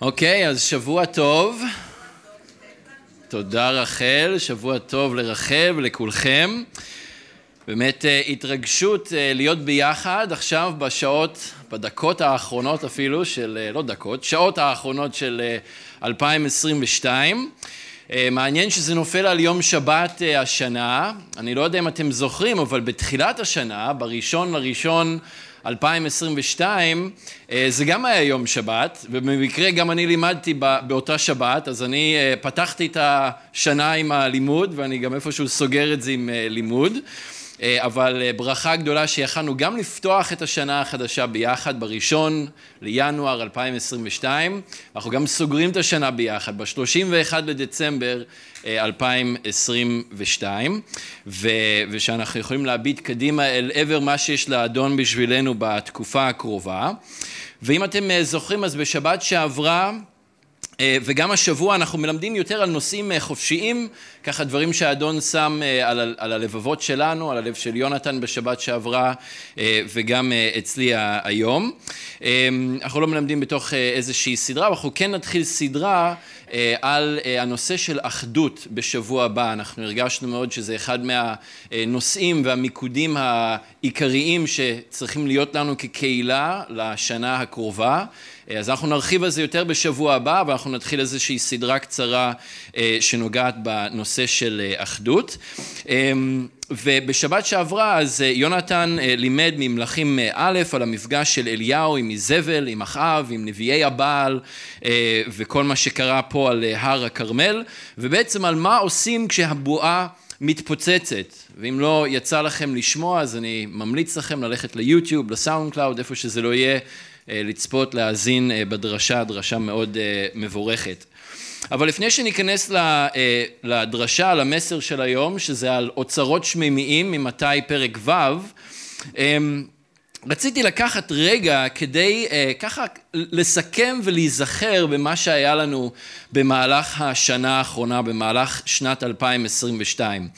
אוקיי, אז שבוע טוב. תודה רחל, שבוע טוב לרחל ולכולכם. באמת אה, התרגשות אה, להיות ביחד עכשיו בשעות, בדקות האחרונות אפילו של, אה, לא דקות, שעות האחרונות של 2022. מעניין שזה נופל על יום שבת השנה, אני לא יודע אם אתם זוכרים, אבל בתחילת השנה, בראשון לראשון 2022, אה, זה גם היה יום שבת, ובמקרה גם אני לימדתי באותה שבת, אז אני אה, פתחתי את השנה עם הלימוד, ואני גם איפשהו סוגר את זה עם אה, לימוד. אה, אבל אה, ברכה גדולה שיכלנו גם לפתוח את השנה החדשה ביחד בראשון לינואר 2022, אנחנו גם סוגרים את השנה ביחד ב-31 לדצמבר 2022, אה, ושאנחנו יכולים להביט קדימה אל עבר מה שיש לאדון בשבילנו בתקופה הקרובה. ואם אתם זוכרים, אז בשבת שעברה אה, וגם השבוע אנחנו מלמדים יותר על נושאים אה, חופשיים, ככה דברים שהאדון שם אה, על, על הלבבות שלנו, על הלב של יונתן בשבת שעברה וגם אצלי היום. אנחנו לא מלמדים בתוך איזושהי סדרה, אנחנו כן נתחיל סדרה על הנושא של אחדות בשבוע הבא. אנחנו הרגשנו מאוד שזה אחד מהנושאים והמיקודים העיקריים שצריכים להיות לנו כקהילה לשנה הקרובה. אה, אז אנחנו נרחיב על זה יותר בשבוע הבא, ואנחנו נתחיל איזושהי סדרה קצרה אה, שנוגעת בנושא של אה, אחדות. ובשבת שעברה אז יונתן לימד ממלכים א' על המפגש של אליהו עם איזבל, עם אחאב, עם נביאי הבעל וכל מה שקרה פה על הר הכרמל, ובעצם על מה עושים כשהבועה מתפוצצת. ואם לא יצא לכם לשמוע, אז אני ממליץ לכם ללכת ליוטיוב, ל SoundCloud, איפה שזה לא יהיה. אה, לצפות, להאזין אה, בדרשה, דרשה מאוד אה, מבורכת. אבל לפני שניכנס לדרשה, למסר של היום, שזה על אוצרות שמימיים ממתי פרק ו', אמ, רציתי לקחת רגע כדי uh, ככה לסכם ולהיזכר במה שהיה לנו במהלך השנה האחרונה, במהלך שנת 2022.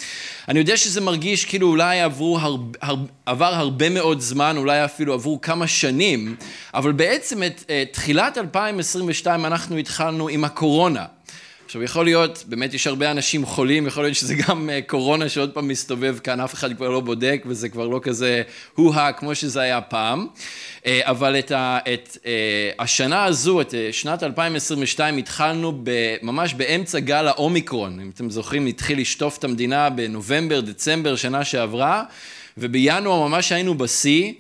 אני יודע שזה מרגיש כאילו אולי עברו הר, הר, עבר הרבה מאוד זמן, אולי אפילו עברו כמה שנים, אבל בעצם את uh, תחילת 2022 אנחנו התחלנו עם הקורונה. עכשיו יכול להיות, באמת יש הרבה אנשים חולים, יכול להיות שזה גם אה, קורונה שעוד פעם מסתובב כאן, אף אחד כבר לא בודק וזה כבר לא כזה הו-הא כמו שזה היה פעם, אה, אבל את, ה, את אה, השנה הזו, את שנת 2022, התחלנו ממש באמצע גל האומיקרון, אם אתם זוכרים, התחיל לשטוף את המדינה בנובמבר, דצמבר, שנה שעברה, ובינואר ממש היינו בשיא.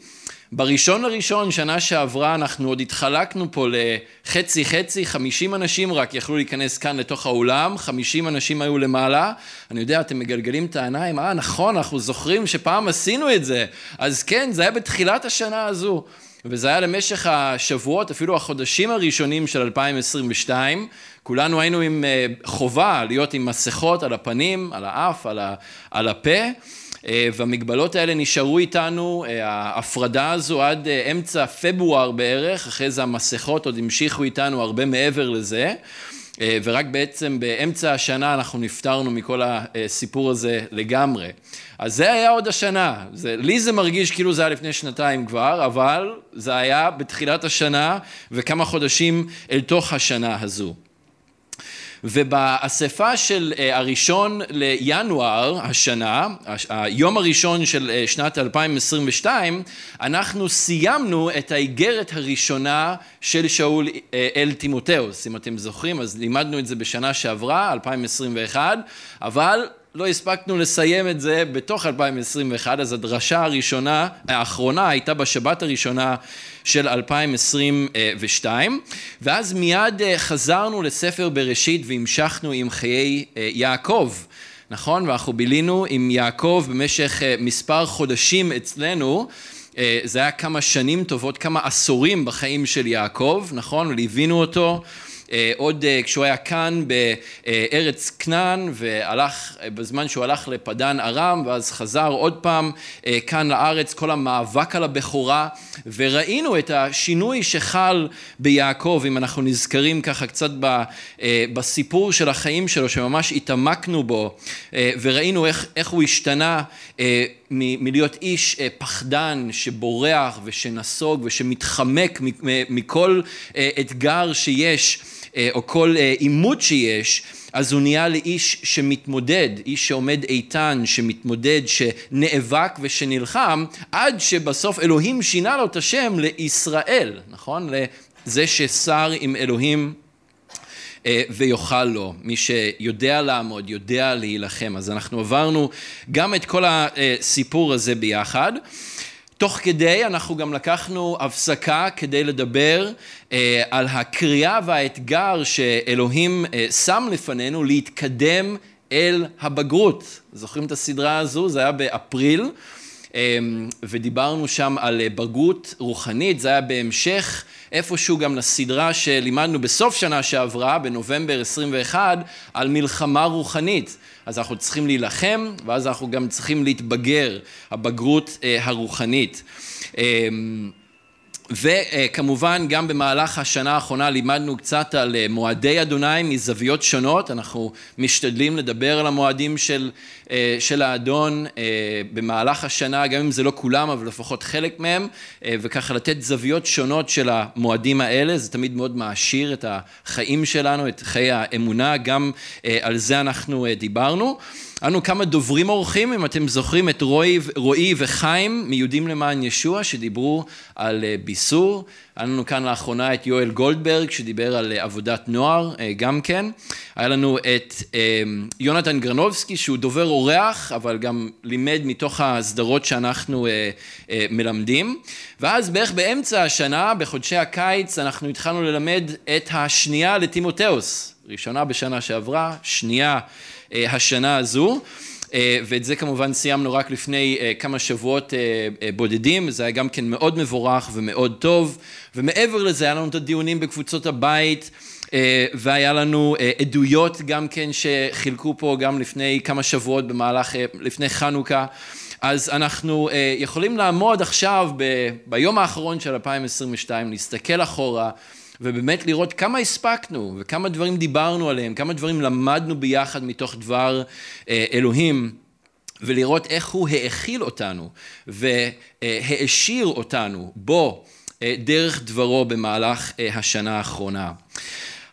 בראשון לראשון, שנה שעברה, אנחנו עוד התחלקנו פה לחצי חצי, 50 אנשים רק יכלו להיכנס כאן לתוך האולם, 50 אנשים היו למעלה. אני יודע, אתם מגלגלים את העיניים, אה, נכון, אנחנו זוכרים שפעם עשינו את זה. אז כן, זה היה בתחילת השנה הזו. וזה היה למשך השבועות, אפילו החודשים הראשונים של 2022. כולנו היינו עם אה, חובה להיות עם מסכות על הפנים, על האף, על הפה. אה, והמגבלות האלה נשארו איתנו, אה, ההפרדה הזו עד אה, אמצע פברואר בערך, אחרי זה המסכות עוד המשיכו איתנו הרבה מעבר לזה. ורק בעצם באמצע השנה אנחנו נפטרנו מכל הסיפור הזה לגמרי. אז זה היה עוד השנה, זה, לי זה מרגיש כאילו זה היה לפני שנתיים כבר, אבל זה היה בתחילת השנה וכמה חודשים אל תוך השנה הזו. ובאספה של אה, הראשון לינואר השנה, היום הראשון של אה, שנת 2022, אנחנו סיימנו את האיגרת הראשונה של שאול אה, אל תימותאוס. אם אתם זוכרים, אז לימדנו את זה בשנה שעברה, 2021, אבל לא הספקנו לסיים את זה בתוך 2021, אז הדרשה הראשונה, האחרונה הייתה בשבת הראשונה של 2022, ואז מיד אה, חזרנו לספר בראשית והמשכנו עם חיי אה, יעקב. נכון? ואנחנו בילינו עם יעקב במשך אה, מספר חודשים אצלנו. זה היה כמה שנים טובות, כמה עשורים בחיים של יעקב, נכון? ליווינו אותו. אה, עוד אה, כשהוא היה כאן בארץ כנען והלך, אה, בזמן שהוא הלך לפדן ארם ואז חזר עוד פעם כאן לארץ, כל המאבק על הבכורה וראינו את השינוי שחל ביעקב, אם אנחנו נזכרים ככה קצת בסיפור של החיים שלו שממש התעמקנו בו וראינו איך, איך הוא השתנה מלהיות איש פחדן שבורח ושנסוג ושמתחמק מכל אתגר שיש או כל עימות שיש אז הוא נהיה לאיש שמתמודד, איש שעומד איתן, שמתמודד, שנאבק ושנלחם, עד שבסוף אלוהים שינה לו את השם לישראל, נכון? לזה ששר עם אלוהים אה, ויאכל לו, מי שיודע לעמוד, יודע להילחם. אז אנחנו עברנו גם את כל הסיפור הזה ביחד. תוך כדי אנחנו גם לקחנו הפסקה כדי לדבר אה, על הקריאה והאתגר שאלוהים אה, שם לפנינו להתקדם אל הבגרות. זוכרים את הסדרה הזו? זה היה באפריל. אה, ודיברנו שם על בגרות רוחנית, זה היה בהמשך איפשהו גם לסדרה שלימדנו בסוף שנה שעברה, בנובמבר 21, על מלחמה רוחנית. אז אנחנו צריכים להילחם, ואז אנחנו גם צריכים להתבגר, הבגרות אה, הרוחנית. וכמובן גם במהלך השנה האחרונה לימדנו קצת על אה, מועדי אדוני מזוויות שונות, אנחנו משתדלים לדבר על המועדים של, אה, של האדון אה, במהלך השנה, גם אם זה לא כולם אבל לפחות חלק מהם, וככה לתת זוויות שונות של המועדים האלה, זה תמיד מאוד מעשיר את החיים שלנו, את חיי האמונה, גם על זה אנחנו דיברנו. אנו כמה דוברים אורחים, אם אתם זוכרים את רועי, רועי וחיים מיהודים למען ישוע שדיברו על אה, ביסור. היה לנו כאן לאחרונה את יואל גולדברג שדיבר על אה, עבודת נוער אה, גם כן. היה לנו את יונתן גרנובסקי שהוא דובר אורח אבל גם לימד מתוך הסדרות שאנחנו מלמדים. ואז בערך באמצע השנה, בחודשי הקיץ, אנחנו התחלנו ללמד את השנייה לטימותאוס. ראשונה בשנה שעברה, שנייה השנה הזו. אה, ואת זה כמובן סיימנו רק לפני אה, כמה שבועות בודדים, זה היה גם כן מאוד מבורך ומאוד טוב, ומעבר לזה היה לנו את הדיונים בקבוצות הבית, והיה לנו עדויות גם כן שחילקו פה גם לפני כמה שבועות במהלך, לפני חנוכה. אז אנחנו יכולים לעמוד עכשיו ב, ביום האחרון של 2022, להסתכל אחורה ובאמת לראות כמה הספקנו וכמה דברים דיברנו עליהם, כמה דברים למדנו ביחד מתוך דבר אה, אלוהים. ולראות איך הוא האכיל אותנו והעשיר אותנו בו אה, דרך דברו במהלך אה, השנה האחרונה.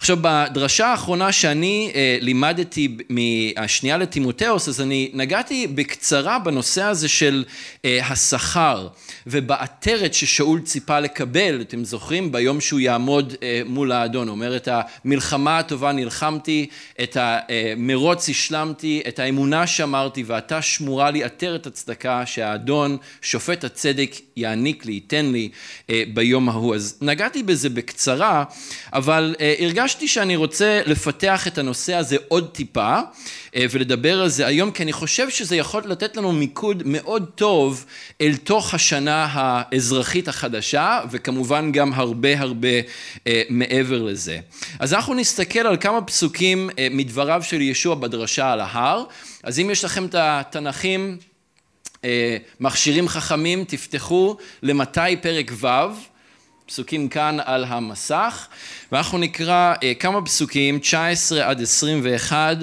עכשיו בדרשה האחרונה שאני אה, לימדתי מהשנייה לטימותאוס אז אני נגעתי בקצרה בנושא הזה של אה, השכר ובעטרת ששאול ציפה לקבל, אתם זוכרים? ביום שהוא יעמוד אה, מול האדון, הוא אומר את המלחמה הטובה נלחמתי, את המרוץ השלמתי, את האמונה שמרתי ועתה שמורה לי עטרת הצדקה שהאדון שופט הצדק יעניק לי, ייתן לי ביום ההוא. אז נגעתי בזה בקצרה, אבל הרגשתי הרגשתי שאני רוצה לפתח את הנושא הזה עוד טיפה אה, ולדבר על זה היום, כי אני חושב שזה יכול לתת לנו מיקוד מאוד טוב אל תוך השנה האזרחית החדשה, וכמובן גם הרבה הרבה אה, מעבר לזה. אז אנחנו נסתכל על כמה פסוקים אה, מדבריו של ישוע בדרשה על ההר. אז אם יש לכם את התנ"כים, מכשירים חכמים, תפתחו למתי פרק ו'. פסוקים כאן על המסך, ואנחנו נקרא אה, כמה פסוקים, 19 עד 21,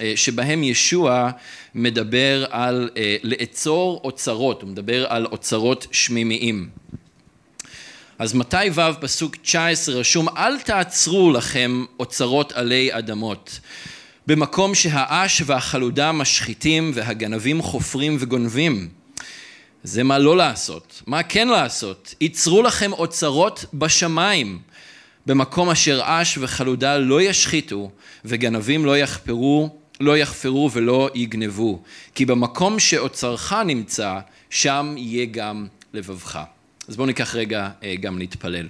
אה, שבהם ישוע מדבר על אה, לאצור אוצרות, הוא מדבר על אוצרות שמימיים. אז מתי ו' פסוק 19 רשום אל תעצרו לכם אוצרות עלי אדמות במקום שהאש והחלודה משחיתים והגנבים חופרים וגונבים זה מה לא לעשות. מה כן לעשות? ייצרו לכם אוצרות בשמיים, במקום אשר אש וחלודה לא ישחיתו, וגנבים לא יחפרו, לא יחפרו ולא יגנבו. כי במקום שאוצרך נמצא, שם יהיה גם לבבך. אז בואו ניקח רגע אה, גם להתפלל.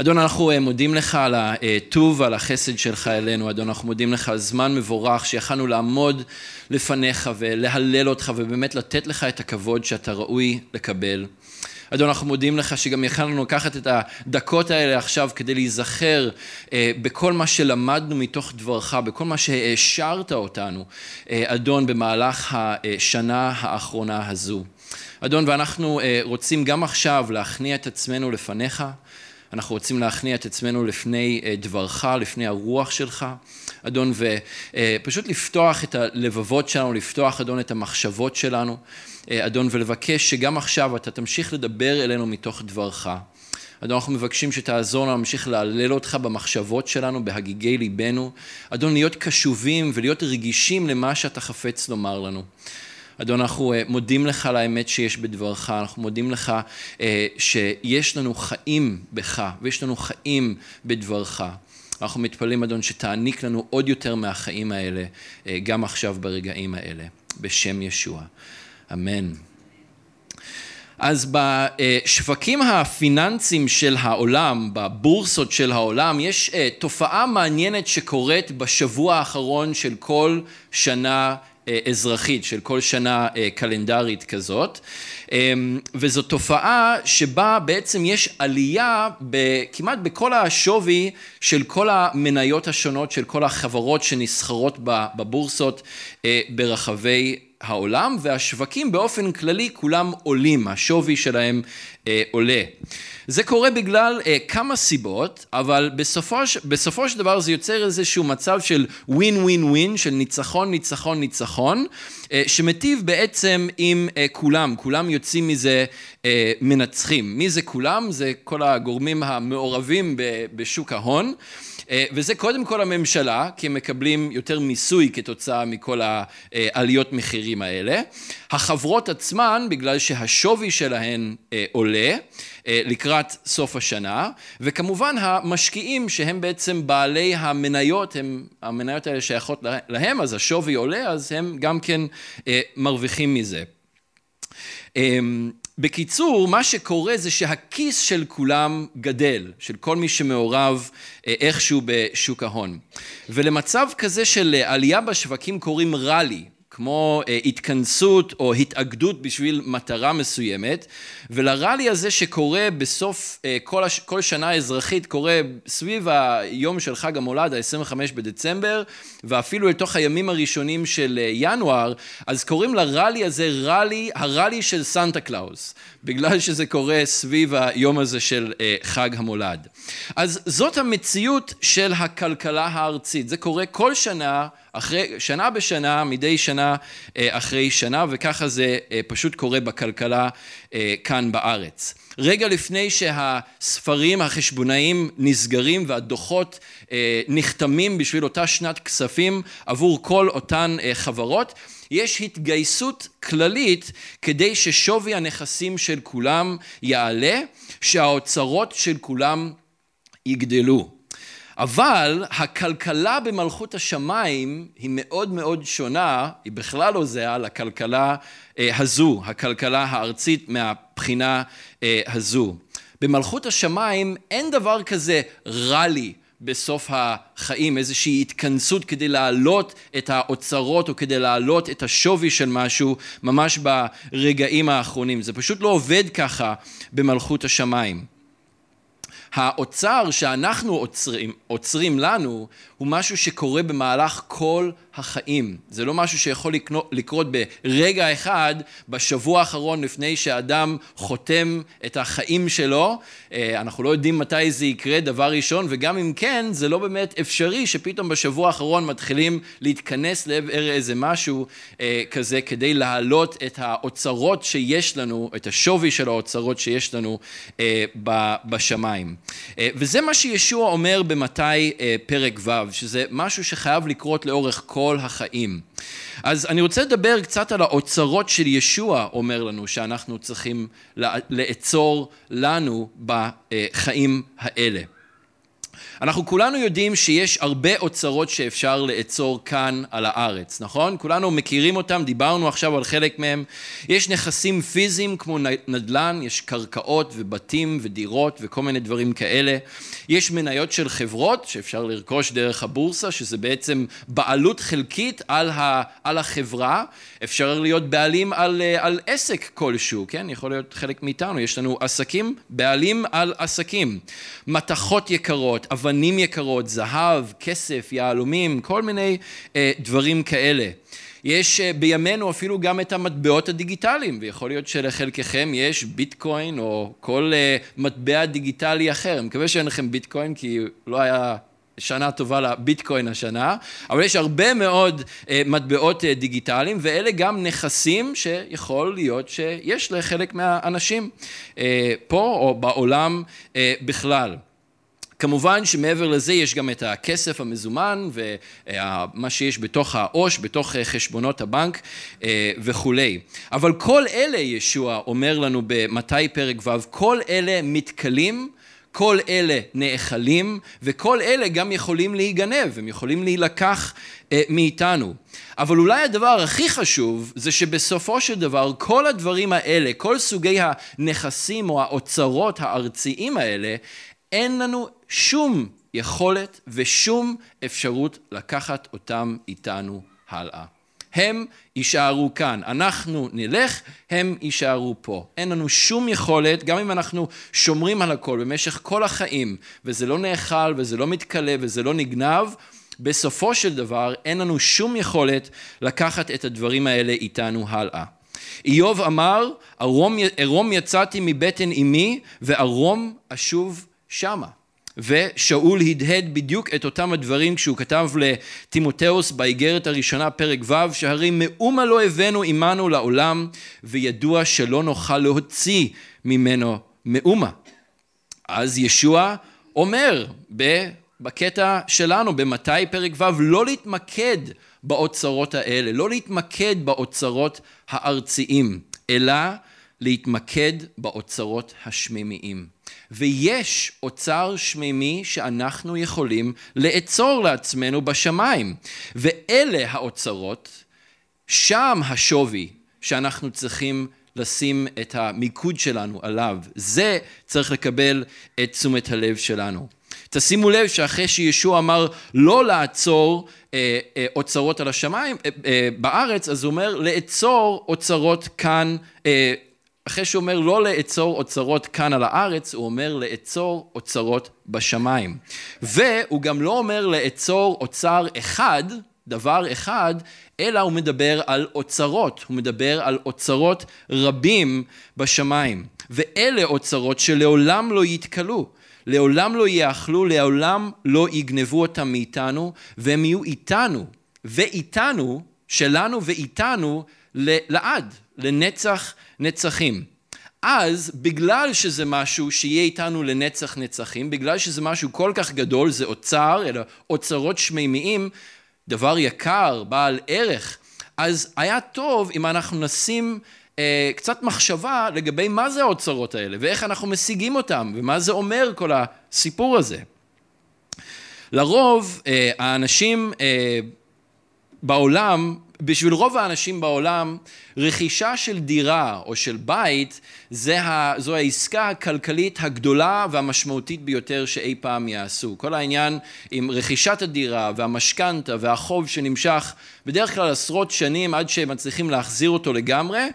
אדון, אנחנו אה, מודים לך על הטוב ועל החסד שלך אלינו, אדון, אנחנו מודים לך על זמן מבורך שיכלנו לעמוד לפניך ולהלל אותך ובאמת לתת לך את הכבוד שאתה ראוי לקבל. אדון, אנחנו מודים לך שגם יכלנו לקחת את הדקות האלה עכשיו כדי להיזכר אה, בכל מה שלמדנו מתוך דברך, בכל מה שהעשרת אותנו, אה, אדון, במהלך השנה האחרונה הזו. אדון, ואנחנו רוצים גם עכשיו להכניע את עצמנו לפניך. אנחנו רוצים להכניע את עצמנו לפני דברך, לפני הרוח שלך, אדון, ופשוט לפתוח את הלבבות שלנו, לפתוח, אדון, את המחשבות שלנו, אדון, ולבקש שגם עכשיו אתה תמשיך לדבר אלינו מתוך דברך. אדון, אנחנו מבקשים שתעזור לנו להמשיך להלל אותך במחשבות שלנו, בהגיגי ליבנו. אדון, להיות קשובים ולהיות רגישים למה שאתה חפץ לומר לנו. אדון, אנחנו אה, מודים לך על האמת שיש בדברך, אנחנו מודים לך אה, שיש לנו חיים בך ויש לנו חיים בדברך. אנחנו מתפללים, אדון, שתעניק לנו עוד יותר מהחיים האלה, אה, גם עכשיו ברגעים האלה, בשם ישוע. אמן. אז בשווקים הפיננסיים של העולם, בבורסות של העולם, יש תופעה מעניינת שקורית בשבוע האחרון של כל שנה אזרחית, של כל שנה אה, קלנדרית כזאת, אמ, וזו תופעה שבה בעצם יש עלייה כמעט בכל השווי של כל המניות השונות, של כל החברות שנסחרות בבורסות ברחבי העולם והשווקים באופן כללי כולם עולים, השווי שלהם אה, עולה. זה קורה בגלל אה, כמה סיבות, אבל בסופו, בסופו של דבר זה יוצר איזשהו מצב של ווין ווין ווין, של ניצחון, ניצחון, ניצחון, אה, שמטיב בעצם עם אה, כולם, כולם יוצאים מזה אה, מנצחים. מי זה כולם? זה כל הגורמים המעורבים בשוק ההון. אה, וזה קודם כל הממשלה, כי הם מקבלים יותר מיסוי כתוצאה מכל העליות מחירים האלה. החברות עצמן, בגלל שהשווי שלהן אה, עולה אה, לקראת סוף השנה, וכמובן המשקיעים שהם בעצם בעלי המניות, הם, המניות האלה שייכות להם, אז השווי עולה, אז הם גם כן מרוויחים מזה. בקיצור, מה שקורה זה שהכיס של כולם גדל, של כל מי שמעורב אה, איכשהו בשוק ההון. ולמצב כזה של עלייה בשווקים קוראים ראלי, כמו אה, התכנסות או התאגדות בשביל מטרה מסוימת, ולראלי הזה שקורה בסוף אה, כל, הש... כל שנה אזרחית, קורה סביב היום של חג המולד, ה-25 בדצמבר, ואפילו לתוך הימים הראשונים של אה, ינואר, אז קוראים לראלי הזה ראלי, הראלי של סנטה קלאוס, בגלל שזה קורה סביב היום הזה של חג המולד. אז זאת המציאות של הכלכלה הארצית, זה קורה כל שנה אחרי, שנה בשנה, מדי שנה אה, אחרי שנה, וככה זה אה, פשוט קורה בכלכלה אה, כאן בארץ. רגע לפני שהספרים החשבונאיים נסגרים והדוחות נחתמים בשביל אותה שנת כספים עבור כל אותן חברות, יש התגייסות כללית כדי ששווי הנכסים של כולם יעלה, שהאוצרות של כולם יגדלו. אבל הכלכלה במלכות השמיים היא מאוד מאוד שונה, היא בכלל לא זהה לכלכלה אה, הזו, הכלכלה הארצית מהבחינה אה, הזו. במלכות השמיים אין דבר כזה רע לי בסוף החיים, איזושהי התכנסות כדי להעלות את האוצרות או כדי להעלות את השווי של משהו ממש ברגעים האחרונים. זה פשוט לא עובד ככה במלכות השמיים. האוצר שאנחנו עוצרים, עוצרים לנו הוא משהו שקורה במהלך כל החיים. זה לא משהו שיכול לקרות ברגע אחד, בשבוע האחרון לפני שאדם חותם את החיים שלו. אה, אנחנו לא יודעים מתי זה יקרה, דבר ראשון, וגם אם כן, זה לא באמת אפשרי שפתאום בשבוע האחרון מתחילים להתכנס לעבר איזה משהו אה, כזה כדי להעלות את האוצרות שיש לנו, את השווי של האוצרות שיש לנו אה, בשמיים. וזה מה שישוע אומר במתי פרק ו', שזה משהו שחייב לקרות לאורך כל החיים. אז אני רוצה לדבר קצת על האוצרות של ישוע אומר לנו שאנחנו צריכים לאצור לנו בחיים האלה. אנחנו כולנו יודעים שיש הרבה אוצרות שאפשר לאצור כאן על הארץ, נכון? כולנו מכירים אותם, דיברנו עכשיו על חלק מהם. יש נכסים פיזיים כמו נדל"ן, יש קרקעות ובתים ודירות וכל מיני דברים כאלה. יש מניות של חברות שאפשר לרכוש דרך הבורסה, שזה בעצם בעלות חלקית על, ה, על החברה. אפשר להיות בעלים על, על עסק כלשהו, כן? יכול להיות חלק מאיתנו, יש לנו עסקים, בעלים על עסקים. מתכות יקרות, אבנים יקרות, זהב, כסף, יהלומים, כל מיני אה, דברים כאלה. יש אה, בימינו אפילו גם את המטבעות הדיגיטליים, ויכול להיות שלחלקכם יש ביטקוין או כל אה, מטבע דיגיטלי אחר. אני מקווה שאין לכם ביטקוין, כי לא היה שנה טובה לביטקוין השנה, אבל יש הרבה מאוד אה, מטבעות דיגיטליים, ואלה גם נכסים שיכול להיות שיש לחלק מהאנשים פה או בעולם בכלל. כמובן שמעבר לזה יש גם את הכסף המזומן ומה שיש בתוך העו"ש, בתוך חשבונות הבנק אה, וכולי. אבל כל אלה, ישוע אומר לנו במתי פרק ו', כל אלה מתכלים כל אלה נאכלים, וכל אלה גם יכולים להיגנב, הם יכולים להילקח אה, מאיתנו. אבל אולי הדבר הכי חשוב זה שבסופו של דבר כל הדברים האלה, כל סוגי הנכסים או האוצרות הארציים האלה, אין לנו שום יכולת ושום אפשרות לקחת אותם איתנו הלאה. הם יישארו כאן, אנחנו נלך, הם יישארו פה. אין לנו שום יכולת, גם אם אנחנו שומרים על הכל במשך כל החיים, וזה לא נאכל וזה לא מתכלה וזה לא נגנב, בסופו של דבר אין לנו שום יכולת לקחת את הדברים האלה איתנו הלאה. איוב אמר, ערום יצאתי מבטן אמי וערום אשוב שמה. ושאול הדהד בדיוק את אותם הדברים כשהוא כתב לטימותאוס באיגרת הראשונה פרק ו' שהרי מאומה לא הבאנו עמנו לעולם וידוע שלא נוכל להוציא ממנו מאומה. אז ישוע אומר בקטע שלנו במתי פרק ו' לא להתמקד באוצרות האלה, לא להתמקד באוצרות הארציים, אלא להתמקד באוצרות השמימיים. ויש אוצר שמימי שאנחנו יכולים לאצור לעצמנו בשמיים. ואלה האוצרות, שם השווי שאנחנו צריכים לשים את המיקוד שלנו עליו. זה צריך לקבל את תשומת הלב שלנו. תשימו לב שאחרי שישוע אמר לא לעצור אה, אה, אוצרות על השמיים אה, אה, בארץ, אז הוא אומר לאצור אוצרות כאן אה, אחרי שהוא אומר לא לאצור אוצרות כאן על הארץ, הוא אומר לאצור אוצרות בשמיים. והוא גם לא אומר לאצור אוצר אחד, דבר אחד, אלא הוא מדבר על אוצרות, הוא מדבר על אוצרות רבים בשמיים. ואלה אוצרות שלעולם לא יתכלו, לעולם לא יאכלו, לעולם לא יגנבו אותם מאיתנו, והם יהיו איתנו, ואיתנו, שלנו ואיתנו, לעד, לנצח נצחים. אז בגלל שזה משהו שיהיה איתנו לנצח נצחים, בגלל שזה משהו כל כך גדול, זה אוצר, אלא אוצרות שמימיים, דבר יקר, בעל ערך, אז היה טוב אם אנחנו נשים אה, קצת מחשבה לגבי מה זה האוצרות האלה, ואיך אנחנו משיגים אותם, ומה זה אומר כל הסיפור הזה. לרוב אה, האנשים אה, בעולם בשביל רוב האנשים בעולם, רכישה של דירה או של בית זה ה, זו העסקה הכלכלית הגדולה והמשמעותית ביותר שאי פעם יעשו. כל העניין עם רכישת הדירה והמשכנתה והחוב שנמשך בדרך כלל עשרות שנים עד שהם מצליחים להחזיר אותו לגמרי,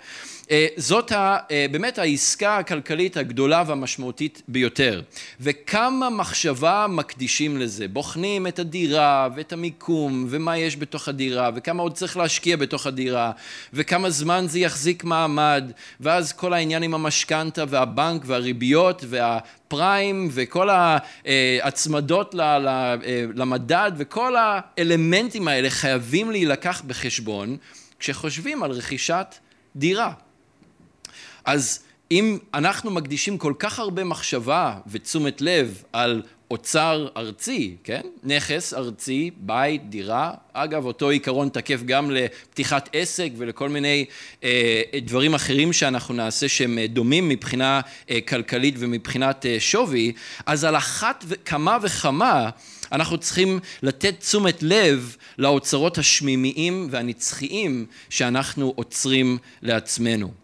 זאת ה, אה, באמת העסקה הכלכלית הגדולה והמשמעותית ביותר. וכמה מחשבה מקדישים לזה, בוחנים את הדירה ואת המיקום ומה יש בתוך הדירה וכמה עוד צריך להשקיע בתוך הדירה וכמה זמן זה יחזיק מעמד ואז כל העניין עם המשכנתה והבנק והריביות והפריים וכל ההצמדות אה, למדד וכל האלמנטים האלה חייבים להילקח בחשבון כשחושבים על רכישת דירה. אז אם אנחנו מקדישים כל כך הרבה מחשבה ותשומת לב על אוצר ארצי, כן? נכס ארצי, בית, דירה. אגב, אותו עיקרון תקף גם לפתיחת עסק ולכל מיני אה, דברים אחרים שאנחנו נעשה שהם דומים מבחינה אה, כלכלית ומבחינת אה, שווי, אז על אחת כמה וכמה אנחנו צריכים לתת תשומת לב לאוצרות השמימיים והנצחיים שאנחנו עוצרים לעצמנו.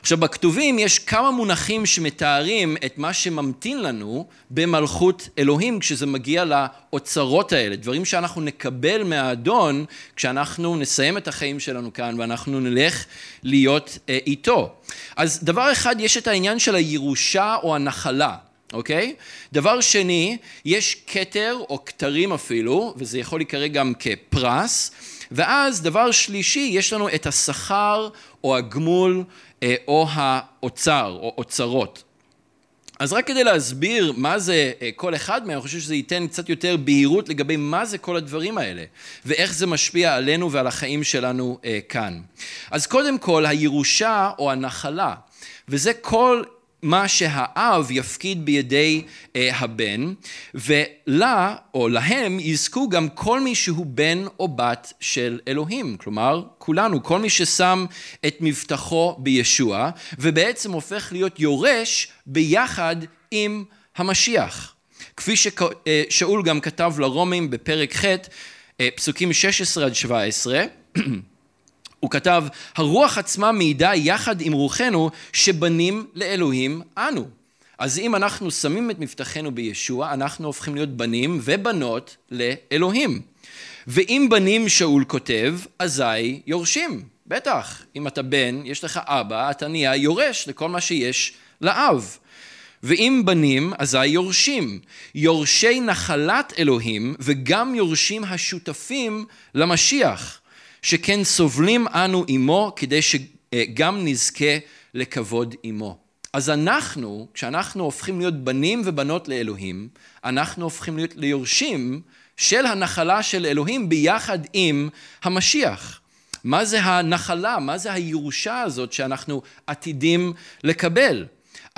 עכשיו בכתובים יש כמה מונחים שמתארים את מה שממתין לנו במלכות אלוהים כשזה מגיע לאוצרות האלה, דברים שאנחנו נקבל מהאדון כשאנחנו נסיים את החיים שלנו כאן ואנחנו נלך להיות אה, איתו. אז דבר אחד יש את העניין של הירושה או הנחלה אוקיי? דבר שני, יש כתר או כתרים אפילו, וזה יכול להיקרא גם כפרס, ואז דבר שלישי, יש לנו את השכר או הגמול או האוצר או אוצרות. אז רק כדי להסביר מה זה אה, כל אחד מהם, אני חושב שזה ייתן קצת יותר בהירות לגבי מה זה כל הדברים האלה, ואיך זה משפיע עלינו ועל החיים שלנו אה, כאן. אז קודם כל, הירושה או הנחלה, וזה כל מה שהאב יפקיד בידי אה, הבן, ולה או להם יזכו גם כל מי שהוא בן או בת של אלוהים, כלומר כולנו, כל מי ששם את מבטחו בישוע, ובעצם הופך להיות יורש ביחד עם המשיח. כפי ששאול גם כתב לרומים בפרק ח', אה, פסוקים 16 עד 17, הוא כתב, הרוח עצמה מעידה יחד עם רוחנו שבנים לאלוהים אנו. אז אם אנחנו שמים את מבטחנו בישוע, אנחנו הופכים להיות בנים ובנות לאלוהים. ואם בנים שאול כותב, אזי יורשים. בטח, אם אתה בן, יש לך אבא, אתה נהיה יורש לכל מה שיש לאב. ואם בנים, אזי יורשים. יורשי נחלת אלוהים וגם יורשים השותפים למשיח. שכן סובלים אנו עמו כדי שגם נזכה לכבוד עמו. אז אנחנו, כשאנחנו הופכים להיות בנים ובנות לאלוהים, אנחנו הופכים להיות ליורשים של הנחלה של אלוהים ביחד עם המשיח. מה זה הנחלה? מה זה הירושה הזאת שאנחנו עתידים לקבל?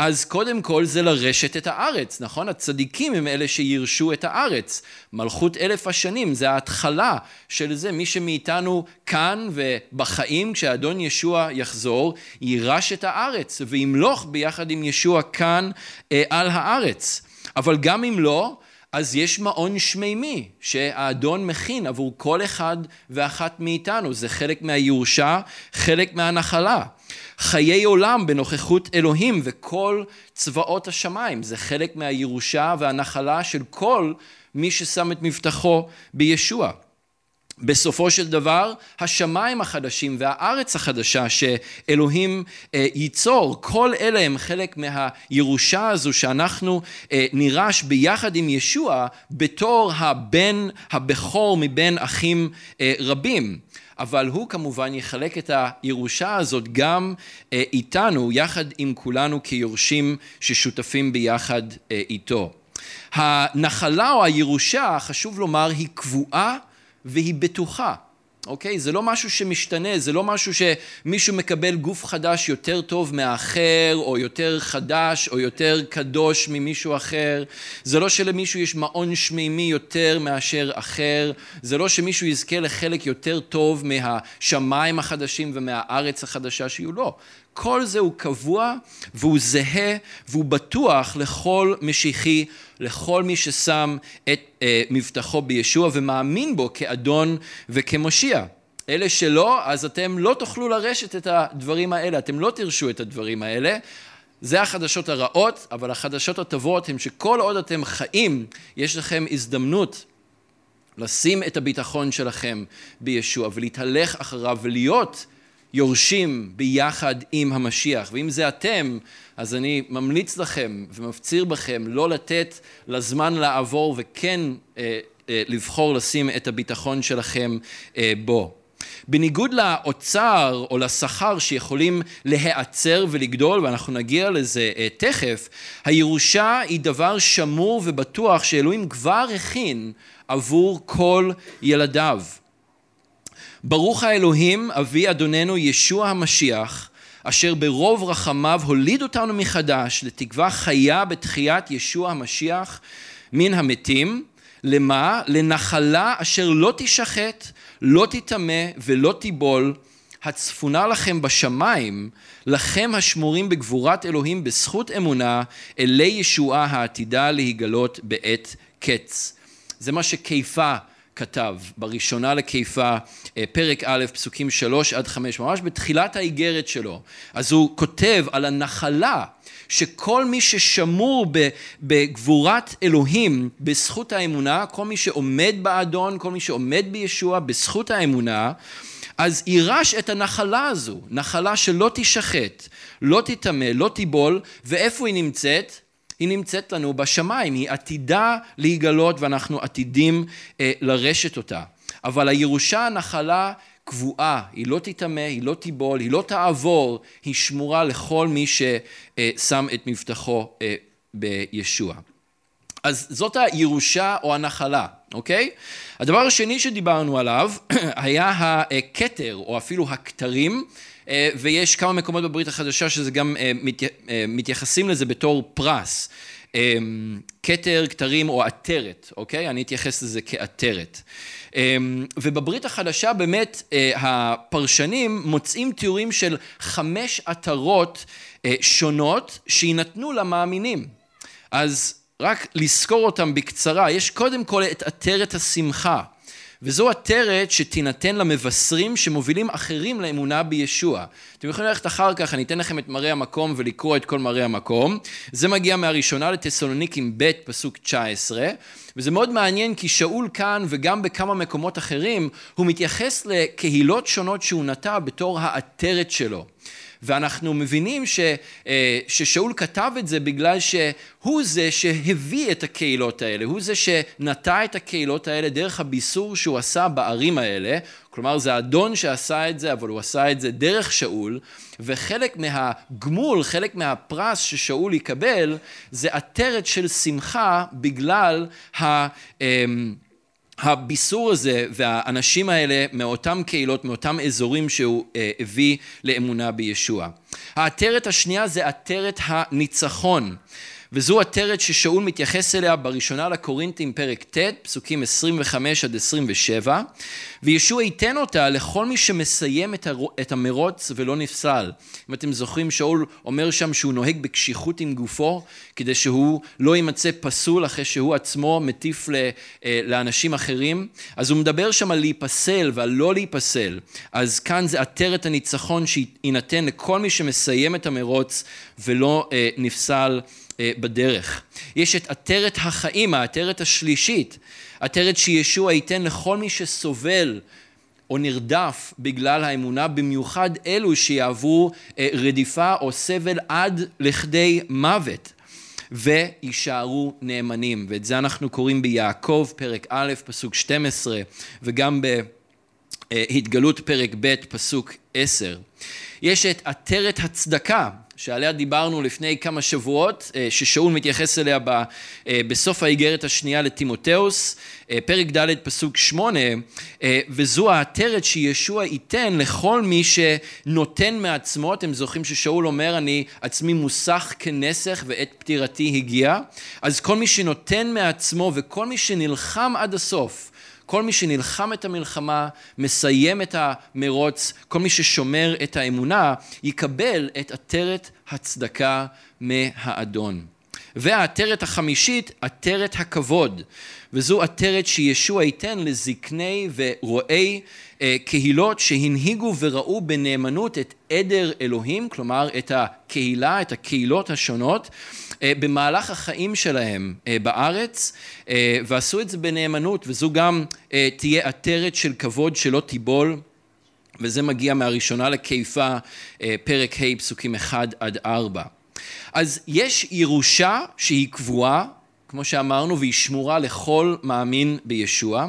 אז קודם כל זה לרשת את הארץ, נכון? הצדיקים הם אלה שירשו את הארץ. מלכות אלף השנים זה ההתחלה של זה. מי שמאיתנו כאן ובחיים, כשאדון ישוע יחזור, יירש את הארץ וימלוך ביחד עם ישוע כאן אה, על הארץ. אבל גם אם לא, אז יש מעון שמימי שהאדון מכין עבור כל אחד ואחת מאיתנו. זה חלק מהירושה, חלק מהנחלה. חיי עולם בנוכחות אלוהים וכל צבאות השמיים. זה חלק מהירושה והנחלה של כל מי ששם את מבטחו בישוע. בסופו של דבר השמיים החדשים והארץ החדשה שאלוהים אה, ייצור, כל אלה הם חלק מהירושה הזו שאנחנו אה, נירש ביחד עם ישוע בתור הבן הבכור מבין אחים אה, רבים. אבל הוא כמובן יחלק את הירושה הזאת גם אה, איתנו, יחד עם כולנו כיורשים ששותפים ביחד אה, איתו. הנחלה או הירושה, חשוב לומר, היא קבועה והיא בטוחה. אוקיי? זה לא משהו שמשתנה, זה לא משהו שמישהו מקבל גוף חדש יותר טוב מהאחר, או יותר חדש, או יותר קדוש ממישהו אחר. זה לא שלמישהו יש מעון שמימי יותר מאשר אחר. זה לא שמישהו יזכה לחלק יותר טוב מהשמיים החדשים ומהארץ החדשה שיהיו. לא. כל זה הוא קבוע והוא זהה והוא בטוח לכל משיחי, לכל מי ששם את אה, מבטחו בישוע ומאמין בו כאדון וכמושיע. אלה שלא, אז אתם לא תוכלו לרשת את הדברים האלה, אתם לא תרשו את הדברים האלה. זה החדשות הרעות, אבל החדשות הטובות הן שכל עוד אתם חיים, יש לכם הזדמנות לשים את הביטחון שלכם בישוע ולהתהלך אחריו ולהיות יורשים ביחד עם המשיח. ואם זה אתם, אז אני ממליץ לכם ומפציר בכם לא לתת לזמן לעבור וכן אה, אה, לבחור לשים את הביטחון שלכם אה, בו. בניגוד לאוצר או לשכר שיכולים להיעצר ולגדול, ואנחנו נגיע לזה אה, תכף, הירושה היא דבר שמור ובטוח שאלוהים כבר הכין עבור כל ילדיו. ברוך האלוהים אבי אדוננו ישוע המשיח אשר ברוב רחמיו הוליד אותנו מחדש לתקווה חיה בתחיית ישוע המשיח מן המתים למה? לנחלה אשר לא תשחט, לא תטמא ולא תיבול הצפונה לכם בשמיים, לכם השמורים בגבורת אלוהים בזכות אמונה, אלי ישועה העתידה להיגלות בעת קץ. זה מה שכיפה כתב בראשונה לקיפה, אה, פרק א', פסוקים שלוש עד חמש, ממש בתחילת האיגרת שלו. אז הוא כותב על הנחלה שכל מי ששמור בגבורת אלוהים בזכות האמונה, כל מי שעומד באדון, כל מי שעומד בישוע בזכות האמונה, אז יירש את הנחלה הזו, נחלה שלא תשחט, לא תטמא, לא תיבול, ואיפה היא נמצאת? היא נמצאת לנו בשמיים, היא עתידה להיגלות ואנחנו עתידים אה, לרשת אותה. אבל הירושה הנחלה קבועה, היא לא תטמא, היא לא תיבול, היא לא תעבור, היא שמורה לכל מי ששם את מבטחו אה, בישוע. אז זאת הירושה או הנחלה, אוקיי? הדבר השני שדיברנו עליו היה הכתר או אפילו הכתרים אה, ויש כמה מקומות בברית החדשה שזה גם אה, אה, מתייחסים לזה בתור פרס. כתר, כתרים או עטרת, אוקיי? אני אתייחס לזה כעטרת. ובברית החדשה באמת הפרשנים מוצאים תיאורים של חמש עטרות שונות שיינתנו למאמינים. אז רק לזכור אותם בקצרה, יש קודם כל את עטרת השמחה. וזו עטרת שתינתן למבשרים שמובילים אחרים לאמונה בישוע. אתם יכולים ללכת אחר כך, אני אתן לכם את מראה המקום ולקרוא את כל מראה המקום. זה מגיע מהראשונה לתסלוניקים ב' פסוק 19, וזה מאוד מעניין כי שאול כאן וגם בכמה מקומות אחרים, הוא מתייחס לקהילות שונות שהוא נטע בתור העטרת שלו. ואנחנו מבינים ש, אה, ששאול כתב את זה בגלל שהוא זה שהביא את הקהילות האלה, הוא זה שנטע את הקהילות האלה דרך הביסור שהוא עשה בערים האלה, כלומר זה אדון שעשה את זה, אבל הוא עשה את זה דרך שאול, וחלק מהגמול, חלק מהפרס ששאול יקבל, זה עטרת של שמחה בגלל ה... הביסור הזה והאנשים האלה מאותם קהילות, מאותם אזורים שהוא אה, הביא לאמונה בישוע. העטרת השנייה זה עטרת הניצחון. וזו עטרת ששאול מתייחס אליה בראשונה לקורינתים פרק ט', פסוקים 25 עד 27, וישוע ייתן אותה לכל מי שמסיים את המרוץ ולא נפסל. אם אתם זוכרים, שאול אומר שם שהוא נוהג בקשיחות עם גופו, כדי שהוא לא יימצא פסול אחרי שהוא עצמו מטיף אה, לאנשים אחרים, אז הוא מדבר שם על להיפסל ועל לא להיפסל. אז כאן זה עטרת הניצחון שיינתן לכל מי שמסיים את המרוץ ולא אה, נפסל. אה, בדרך. יש את עטרת החיים, העטרת השלישית, עטרת שישוע ייתן לכל מי שסובל או נרדף בגלל האמונה, במיוחד אלו שיעברו אה, רדיפה או סבל עד לכדי מוות. ויישארו נאמנים. ואת זה אנחנו קוראים ביעקב, פרק א', פסוק 12, וגם בהתגלות פרק ב', פסוק 10. יש את עטרת הצדקה, שעליה דיברנו לפני כמה שבועות, אה, ששאול מתייחס אליה אה, בסוף האיגרת השנייה לטימותאוס, אה, פרק ד' פסוק שמונה, וזו העטרת שישוע ייתן לכל מי שנותן מעצמו, אתם זוכרים ששאול אומר אני עצמי מוסך כנסך ועת פטירתי הגיע, אז כל מי שנותן מעצמו וכל מי שנלחם עד הסוף כל מי שנלחם את המלחמה, מסיים את המרוץ, כל מי ששומר את האמונה, יקבל את עטרת הצדקה מהאדון. והעטרת החמישית, עטרת הכבוד, וזו עטרת שישוע ייתן לזקני ורועי אה, קהילות שהנהיגו וראו בנאמנות את עדר אלוהים, כלומר את הקהילה, את הקהילות השונות, אה, במהלך החיים שלהם אה, בארץ, ועשו את זה בנאמנות, וזו גם תהיה עטרת של כבוד שלא תיבול. וזה מגיע מהראשונה לקיפה, פרק ה' פסוקים 1 עד 4. אז יש ירושה שהיא קבועה, כמו שאמרנו, והיא שמורה לכל מאמין בישוע.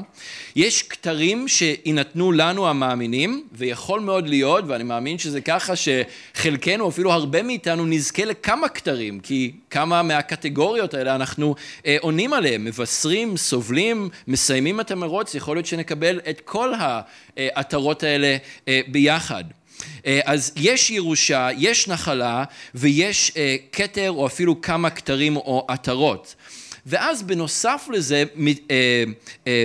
יש כתרים שיינתנו לנו המאמינים, ויכול מאוד להיות, ואני מאמין שזה ככה, שחלקנו, אפילו הרבה מאיתנו, נזכה לכמה כתרים, כי כמה מהקטגוריות האלה אנחנו אה, עונים עליהם, מבשרים, סובלים, מסיימים את המרוץ, יכול להיות שנקבל את כל העטרות האלה אה, ביחד. אה, אז יש ירושה, יש נחלה ויש אה, כתר או אפילו כמה כתרים או עטרות. ואז בנוסף לזה אה,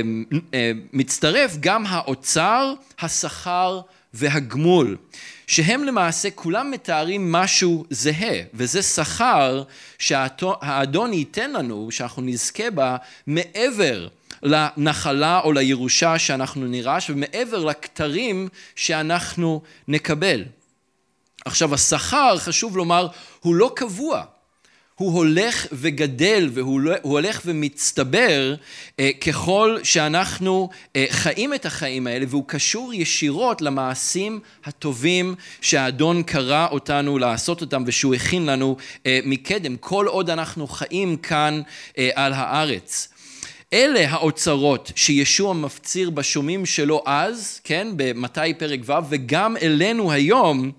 מצטרף גם האוצר, השכר והגמול, שהם למעשה כולם מתארים משהו זהה, וזה שכר שהאדון ייתן לנו, שאנחנו נזכה בה, מעבר לנחלה או לירושה שאנחנו נירש ומעבר לכתרים שאנחנו נקבל. עכשיו השכר, חשוב לומר, הוא לא קבוע. הוא הולך וגדל והוא לא, הולך ומצטבר אה, ככל שאנחנו אה, חיים את החיים האלה והוא קשור ישירות למעשים הטובים שהאדון קרא אותנו לעשות אותם ושהוא הכין לנו אה, מקדם כל עוד אנחנו חיים כאן על הארץ. אלה האוצרות שישוע מפציר בשומעים שלו אז, כן, במתי פרק ו', וגם אלינו היום,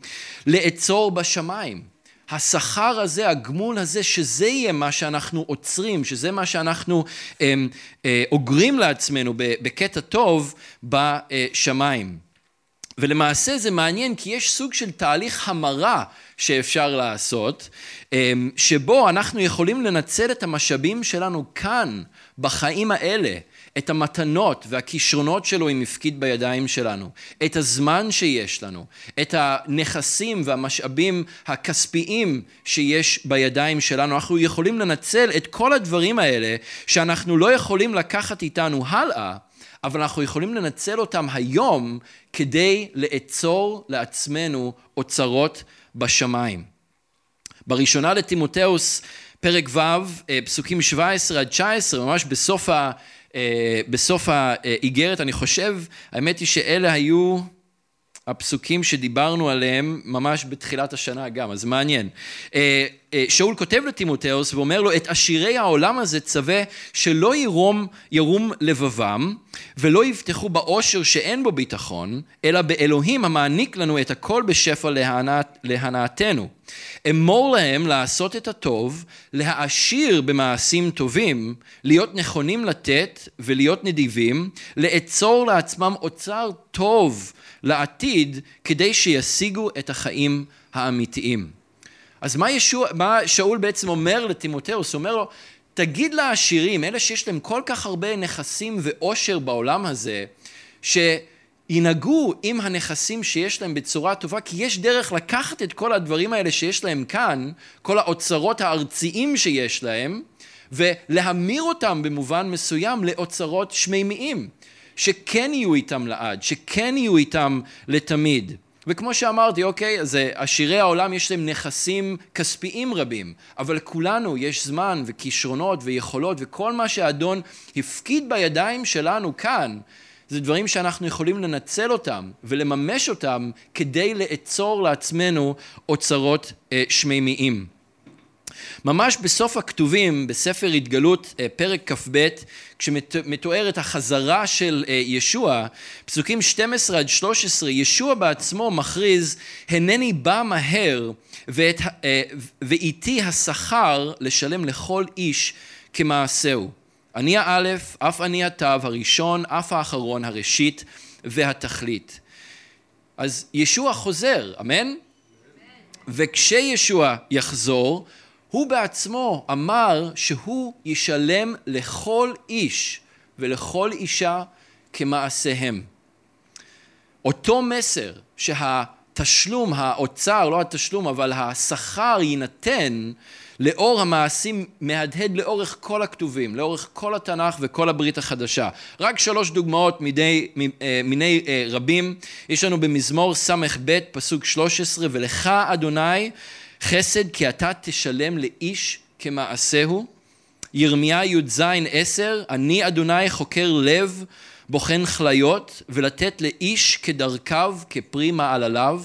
לאצור בשמיים. השכר הזה, הגמול הזה, שזה יהיה מה שאנחנו עוצרים, שזה מה שאנחנו אה, אה, אוגרים לעצמנו בקטע טוב בשמיים. ולמעשה זה מעניין כי יש סוג של תהליך המרה שאפשר לעשות, אה, שבו אנחנו יכולים לנצל את המשאבים שלנו כאן, בחיים האלה, את המתנות והכישרונות שלו אם הפקיד בידיים שלנו, את הזמן שיש לנו, את הנכסים והמשאבים הכספיים שיש בידיים שלנו, אנחנו יכולים לנצל את כל הדברים האלה שאנחנו לא יכולים לקחת איתנו הלאה, אבל אנחנו יכולים לנצל אותם היום כדי לאצור לעצמנו אוצרות בשמיים. בראשונה לטימותאוס פרק ו', אה, פסוקים 17 עד 19, ממש. אה, בסוף האיגרת, אני חושב, האמת היא שאלה היו הפסוקים שדיברנו עליהם ממש בתחילת השנה גם, אז מעניין. אה, אה, שאול כותב לטימותאוס ואומר לו, את עשירי העולם הזה צווה שלא ירום, ירום לבבם ולא יבטחו באושר שאין בו ביטחון, אלא באלוהים המעניק לנו את הכל בשפע להנאתנו. אמור להם לעשות את הטוב, להעשיר במעשים טובים, להיות נכונים לתת ולהיות נדיבים, לאצור לעצמם אוצר טוב לעתיד, כדי שישיגו את החיים האמיתיים. אז מה, ישוע, מה שאול בעצם אומר לטימותאוס? הוא אומר לו, תגיד לעשירים, אלה שיש להם כל כך הרבה נכסים ועושר בעולם הזה, שינהגו עם הנכסים שיש להם בצורה טובה, כי יש דרך לקחת את כל הדברים האלה שיש להם כאן, כל האוצרות הארציים שיש להם, ולהמיר אותם במובן מסוים לאוצרות שמימיים, שכן יהיו איתם לעד, שכן יהיו איתם לתמיד. וכמו שאמרתי, אוקיי, אז עשירי העולם יש להם נכסים כספיים רבים, אבל לכולנו יש זמן וכישרונות ויכולות וכל מה שהאדון הפקיד בידיים שלנו כאן, זה דברים שאנחנו יכולים לנצל אותם ולממש אותם כדי לאצור לעצמנו אוצרות אה, שמימיים. ממש בסוף הכתובים, בספר התגלות, אה, פרק כ"ב, כשמתוארת החזרה של אה, ישוע, פסוקים 12 עד 13, ישוע בעצמו מכריז, הנני בא מהר ואת, אה, ואיתי השכר לשלם לכל איש כמעשהו. אני האלף, אף אני התו, הראשון, אף האחרון, הראשית והתכלית. אז ישוע חוזר, אמן? וכשישוע יחזור, הוא בעצמו אמר שהוא ישלם לכל איש ולכל אישה כמעשיהם. אותו מסר שהתשלום, האוצר, לא התשלום, אבל השכר יינתן לאור המעשים מהדהד לאורך כל הכתובים, לאורך כל התנ"ך וכל הברית החדשה. רק שלוש דוגמאות מדי, אה, מיני אה, רבים. יש לנו במזמור ס"ב פסוק 13 ולך אדוני חסד כי אתה תשלם לאיש כמעשהו. ירמיה י"ז עשר, אני אדוני חוקר לב, בוחן כליות, ולתת לאיש כדרכיו, כפרי מעלליו.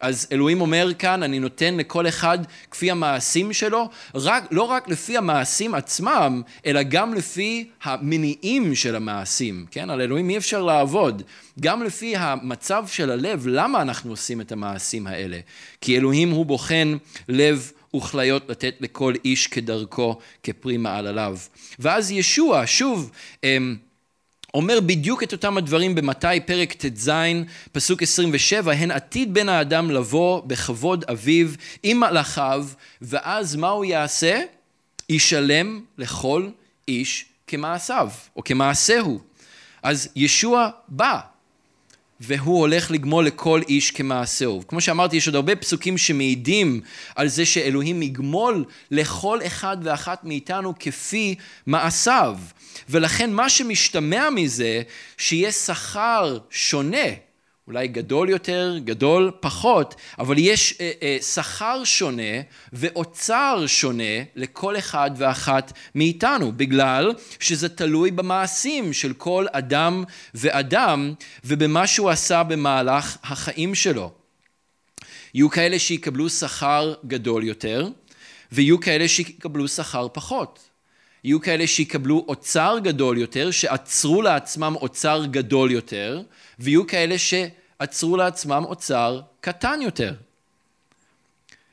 אז אלוהים אומר כאן, אני נותן לכל אחד כפי המעשים שלו, רק, לא רק לפי המעשים עצמם, אלא גם לפי המניעים של המעשים, כן? על אלוהים אי אפשר לעבוד. גם לפי המצב של הלב, למה אנחנו עושים את המעשים האלה? כי אלוהים הוא בוחן לב וכליות לתת לכל איש כדרכו, כפרי מעלליו. ואז ישוע, שוב, אמ, אומר בדיוק את אותם הדברים במתי פרק ט"ז, פסוק 27, הן עתיד בן האדם לבוא בכבוד אביו עם מלאכיו, ואז מה הוא יעשה? ישלם לכל איש כמעשיו, או כמעשהו. אז ישוע בא, והוא הולך לגמול לכל איש כמעשהו. כמו שאמרתי, יש עוד הרבה פסוקים שמעידים על זה שאלוהים יגמול לכל אחד ואחת מאיתנו כפי מעשיו. ולכן מה שמשתמע מזה, שיהיה שכר שונה, אולי גדול יותר, גדול פחות, אבל יש אה, אה, שכר שונה ואוצר שונה לכל אחד ואחת מאיתנו, בגלל שזה תלוי במעשים של כל אדם ואדם ובמה שהוא עשה במהלך החיים שלו. יהיו כאלה שיקבלו שכר גדול יותר, ויהיו כאלה שיקבלו שכר פחות. יהיו כאלה שיקבלו אוצר גדול יותר, שעצרו לעצמם אוצר גדול יותר, ויהיו כאלה שעצרו לעצמם אוצר קטן יותר.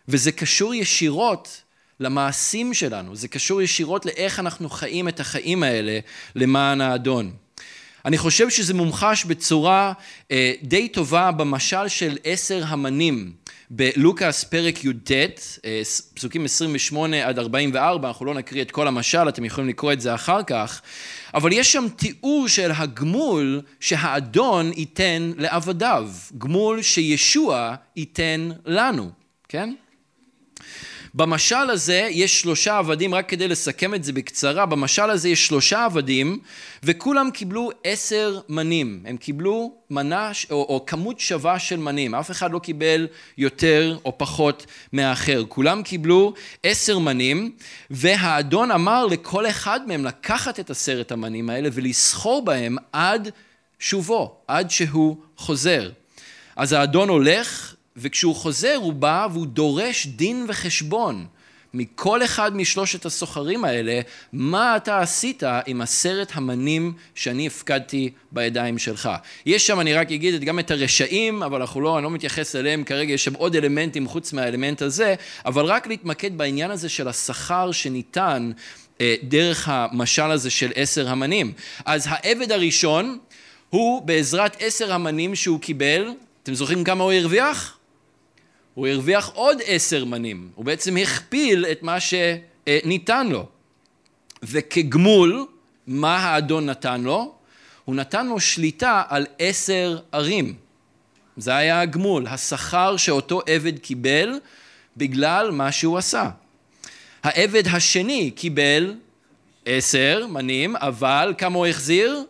וזה קשור ישירות למעשים שלנו, זה קשור ישירות לאיך אנחנו חיים את החיים האלה למען האדון. אני חושב שזה מומחש בצורה אה, די טובה במשל של עשר המנים בלוקאס פרק י"ט, אה, פסוקים 28 עד 44, אנחנו לא נקריא את כל המשל, אתם יכולים לקרוא את זה אחר כך, אבל יש שם תיאור של הגמול שהאדון ייתן לעבדיו, גמול שישוע ייתן לנו, כן? במשל הזה יש שלושה עבדים, רק כדי לסכם את זה בקצרה, במשל הזה יש שלושה עבדים וכולם קיבלו עשר מנים, הם קיבלו מנה או, או כמות שווה של מנים, אף אחד לא קיבל יותר או פחות מהאחר, כולם קיבלו עשר מנים והאדון אמר לכל אחד מהם לקחת את עשרת המנים האלה ולסחור בהם עד שובו, עד שהוא חוזר. אז האדון הולך וכשהוא חוזר הוא בא והוא דורש דין וחשבון מכל אחד משלושת הסוחרים האלה, מה אתה עשית עם עשרת המנים שאני הפקדתי בידיים שלך. יש שם, אני רק אגיד גם את הרשעים, אבל אנחנו לא, אני לא מתייחס אליהם כרגע, יש שם עוד אלמנטים חוץ מהאלמנט הזה, אבל רק להתמקד בעניין הזה של השכר שניתן אה, דרך המשל הזה של עשר המנים. אז העבד הראשון הוא בעזרת עשר המנים שהוא קיבל, אתם זוכרים כמה הוא הרוויח? הוא הרוויח עוד עשר מנים, הוא בעצם הכפיל את מה שניתן לו. וכגמול, מה האדון נתן לו? הוא נתן לו שליטה על עשר ערים. זה היה הגמול, השכר שאותו עבד קיבל בגלל מה שהוא עשה. העבד השני קיבל עשר מנים, אבל כמה הוא החזיר?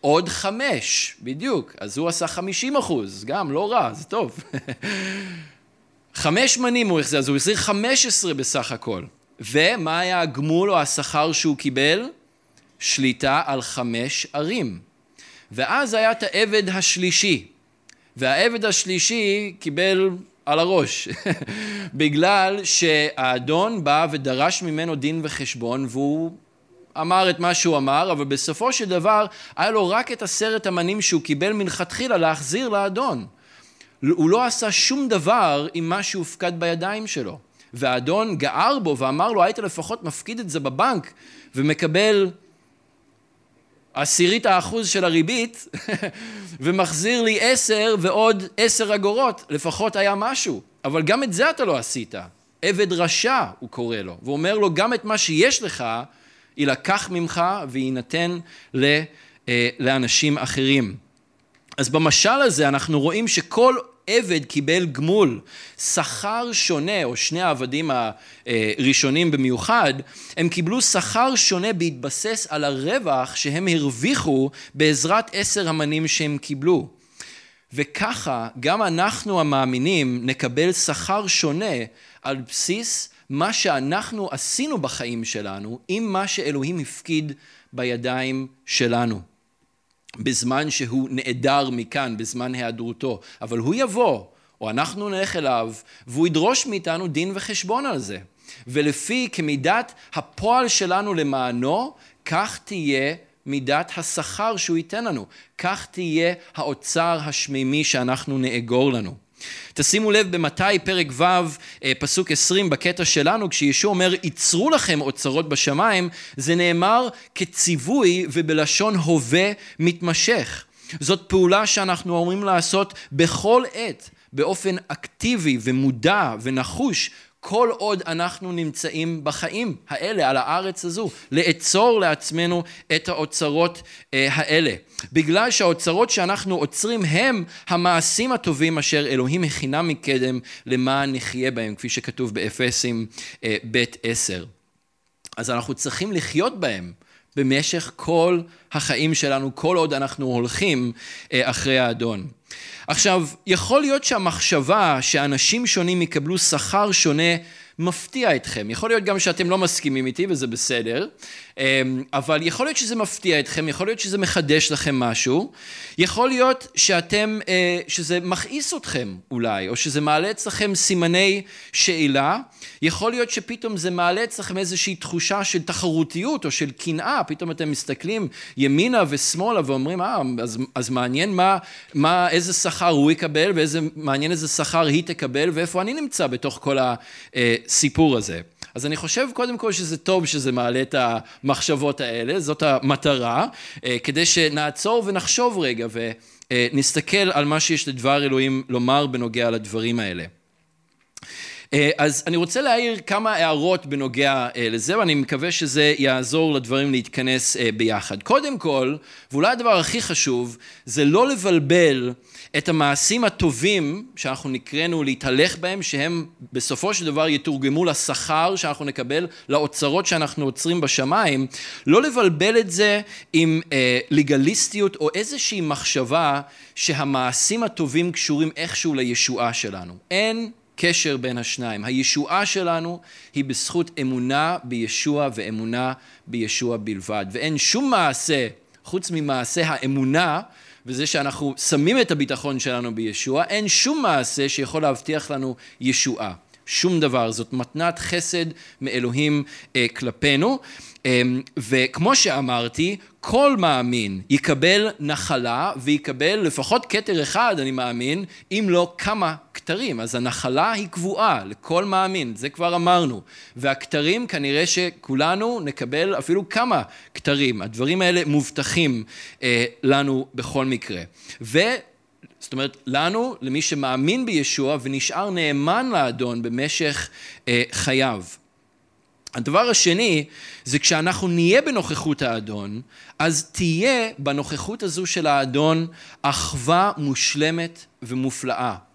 עוד חמש, בדיוק. אז הוא עשה חמישים אחוז, גם לא רע, זה טוב. חמש מנים הוא החזיר, אז הוא החזיר חמש עשרה בסך הכל. ומה היה הגמול או השכר שהוא קיבל? שליטה על חמש ערים. ואז היה את העבד השלישי, והעבד השלישי קיבל על הראש, בגלל שהאדון בא ודרש ממנו דין וחשבון והוא אמר את מה שהוא אמר, אבל בסופו של דבר היה לו רק את עשרת המנים שהוא קיבל מלכתחילה להחזיר לאדון. הוא לא עשה שום דבר עם מה שהופקד בידיים שלו. והאדון גער בו ואמר לו, היית לפחות מפקיד את זה בבנק ומקבל עשירית האחוז של הריבית ומחזיר לי עשר ועוד עשר אגורות, לפחות היה משהו. אבל גם את זה אתה לא עשית. עבד רשע, הוא קורא לו, ואומר לו, גם את מה שיש לך, יילקח ממך ויינתן אה, לאנשים אחרים. אז במשל הזה אנחנו רואים שכל עבד קיבל גמול, שכר שונה, או שני העבדים הראשונים במיוחד, הם קיבלו שכר שונה בהתבסס על הרווח שהם הרוויחו בעזרת עשר המנים שהם קיבלו. וככה גם אנחנו המאמינים נקבל שכר שונה על בסיס מה שאנחנו עשינו בחיים שלנו עם מה שאלוהים הפקיד בידיים שלנו. בזמן שהוא נעדר מכאן, בזמן היעדרותו, אבל הוא יבוא, או אנחנו נלך אליו, והוא ידרוש מאיתנו דין וחשבון על זה. ולפי כמידת הפועל שלנו למענו, כך תהיה מידת השכר שהוא ייתן לנו. כך תהיה האוצר השמימי שאנחנו נאגור לנו. תשימו לב במתי פרק ו' אה, פסוק 20 בקטע שלנו כשישוע אומר ייצרו לכם אוצרות בשמיים זה נאמר כציווי ובלשון הווה מתמשך זאת פעולה שאנחנו אמורים לעשות בכל עת באופן אקטיבי ומודע ונחוש כל עוד אנחנו נמצאים בחיים האלה, על הארץ הזו, לאצור לעצמנו את האוצרות אה, האלה. בגלל שהאוצרות שאנחנו עוצרים הם המעשים הטובים אשר אלוהים הכינם מקדם למען נחיה בהם, כפי שכתוב באפסים אה, ב' עשר. אז אנחנו צריכים לחיות בהם במשך כל החיים שלנו, כל עוד אנחנו הולכים אה, אחרי האדון. עכשיו, יכול להיות שהמחשבה שאנשים שונים יקבלו שכר שונה מפתיע אתכם. יכול להיות גם שאתם לא מסכימים איתי וזה בסדר, אמ, אבל יכול להיות שזה מפתיע אתכם, יכול להיות שזה מחדש לכם משהו, יכול להיות שאתם, אה, שזה מכעיס אתכם אולי, או שזה מעלה אצלכם סימני שאלה, יכול להיות שפתאום זה מעלה אצלכם איזושהי תחושה של תחרותיות או של קנאה, פתאום אתם מסתכלים ימינה ושמאלה ואומרים, אה, אז, אז מעניין מה, מה, איזה שכר הוא יקבל ואיזה, מעניין איזה שכר היא תקבל ואיפה אני נמצא בתוך כל הסיפור הזה. אז אני חושב קודם כל שזה טוב שזה מעלה את המחשבות האלה, זאת המטרה, אה, כדי שנעצור ונחשוב רגע ונסתכל על מה שיש לדבר אלוהים לומר בנוגע לדברים האלה. אה, אז אני רוצה להעיר כמה הערות בנוגע אה, לזה, ואני מקווה שזה יעזור לדברים להתכנס אה, ביחד. קודם כל, ואולי הדבר הכי חשוב, זה לא לבלבל את המעשים הטובים שאנחנו נקראנו להתהלך בהם, שהם בסופו של דבר יתורגמו לשכר שאנחנו נקבל, לאוצרות שאנחנו עוצרים בשמיים, לא לבלבל את זה עם אה, לגליסטיות או איזושהי מחשבה שהמעשים הטובים קשורים איכשהו לישועה שלנו. אין קשר בין השניים. הישועה שלנו היא בזכות אמונה בישוע ואמונה בישוע בלבד. ואין שום מעשה, חוץ ממעשה האמונה, וזה שאנחנו שמים את הביטחון שלנו בישוע, אין שום מעשה שיכול להבטיח לנו ישועה. שום דבר, זאת מתנת חסד מאלוהים אה, כלפינו. אה, וכמו שאמרתי, כל מאמין יקבל נחלה ויקבל לפחות כתר אחד, אני מאמין, אם לא כמה כתרים. אז הנחלה היא קבועה לכל מאמין, זה כבר אמרנו. והכתרים כנראה שכולנו נקבל אפילו כמה כתרים. הדברים האלה מובטחים אה, לנו בכל מקרה. ו... זאת אומרת, לנו, למי שמאמין בישוע ונשאר נאמן לאדון במשך אה, חייו. הדבר השני זה כשאנחנו נהיה בנוכחות האדון, אז תהיה בנוכחות הזו של האדון אחווה מושלמת ומופלאה.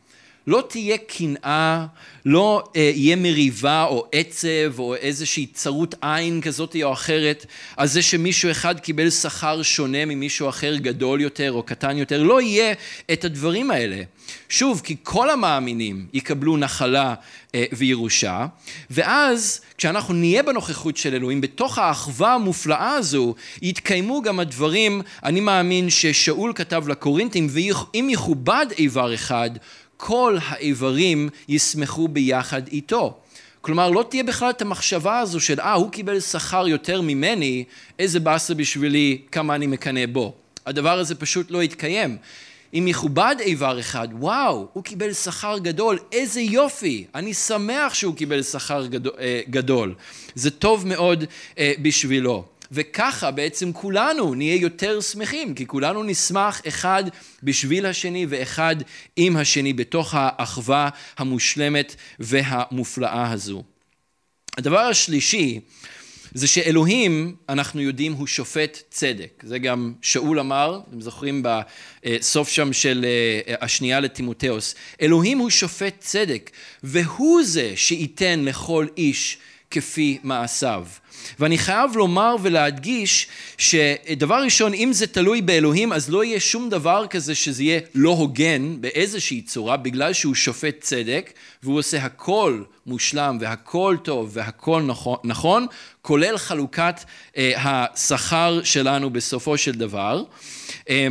לא תהיה קנאה, לא אה, יהיה מריבה או עצב או איזושהי צרות עין כזאת או אחרת על זה שמישהו אחד קיבל שכר שונה ממישהו אחר גדול יותר או קטן יותר, לא יהיה את הדברים האלה. שוב, כי כל המאמינים יקבלו נחלה אה, וירושה, ואז כשאנחנו נהיה בנוכחות של אלוהים, בתוך האחווה המופלאה הזו, יתקיימו גם הדברים, אני מאמין ששאול כתב לקורינטים, ואם יכובד איבר אחד, כל האיברים ישמחו ביחד איתו. כלומר, לא תהיה בכלל את המחשבה הזו של, אה, הוא קיבל שכר יותר ממני, איזה באסה בשבילי, כמה אני מקנא בו. הדבר הזה פשוט לא יתקיים. אם יכובד איבר אחד, וואו, הוא קיבל שכר גדול, איזה יופי, אני שמח שהוא קיבל שכר גדול. אה. זה טוב מאוד אה, בשבילו. וככה בעצם כולנו נהיה יותר שמחים, כי כולנו נשמח אחד בשביל השני ואחד עם השני בתוך האחווה המושלמת והמופלאה הזו. הדבר השלישי זה שאלוהים, אנחנו יודעים, הוא שופט צדק. זה גם שאול אמר, אתם זוכרים בסוף שם של אה, השנייה לטימותאוס. אלוהים הוא שופט צדק, והוא זה שייתן לכל איש כפי מעשיו. ואני חייב לומר ולהדגיש שדבר ראשון, אם זה תלוי באלוהים, אז לא יהיה שום דבר כזה שזה יהיה לא הוגן באיזושהי צורה, בגלל שהוא שופט צדק, והוא עושה הכל מושלם והכל טוב והכל נכון, נכון כולל חלוקת אה, השכר שלנו בסופו של דבר. אה,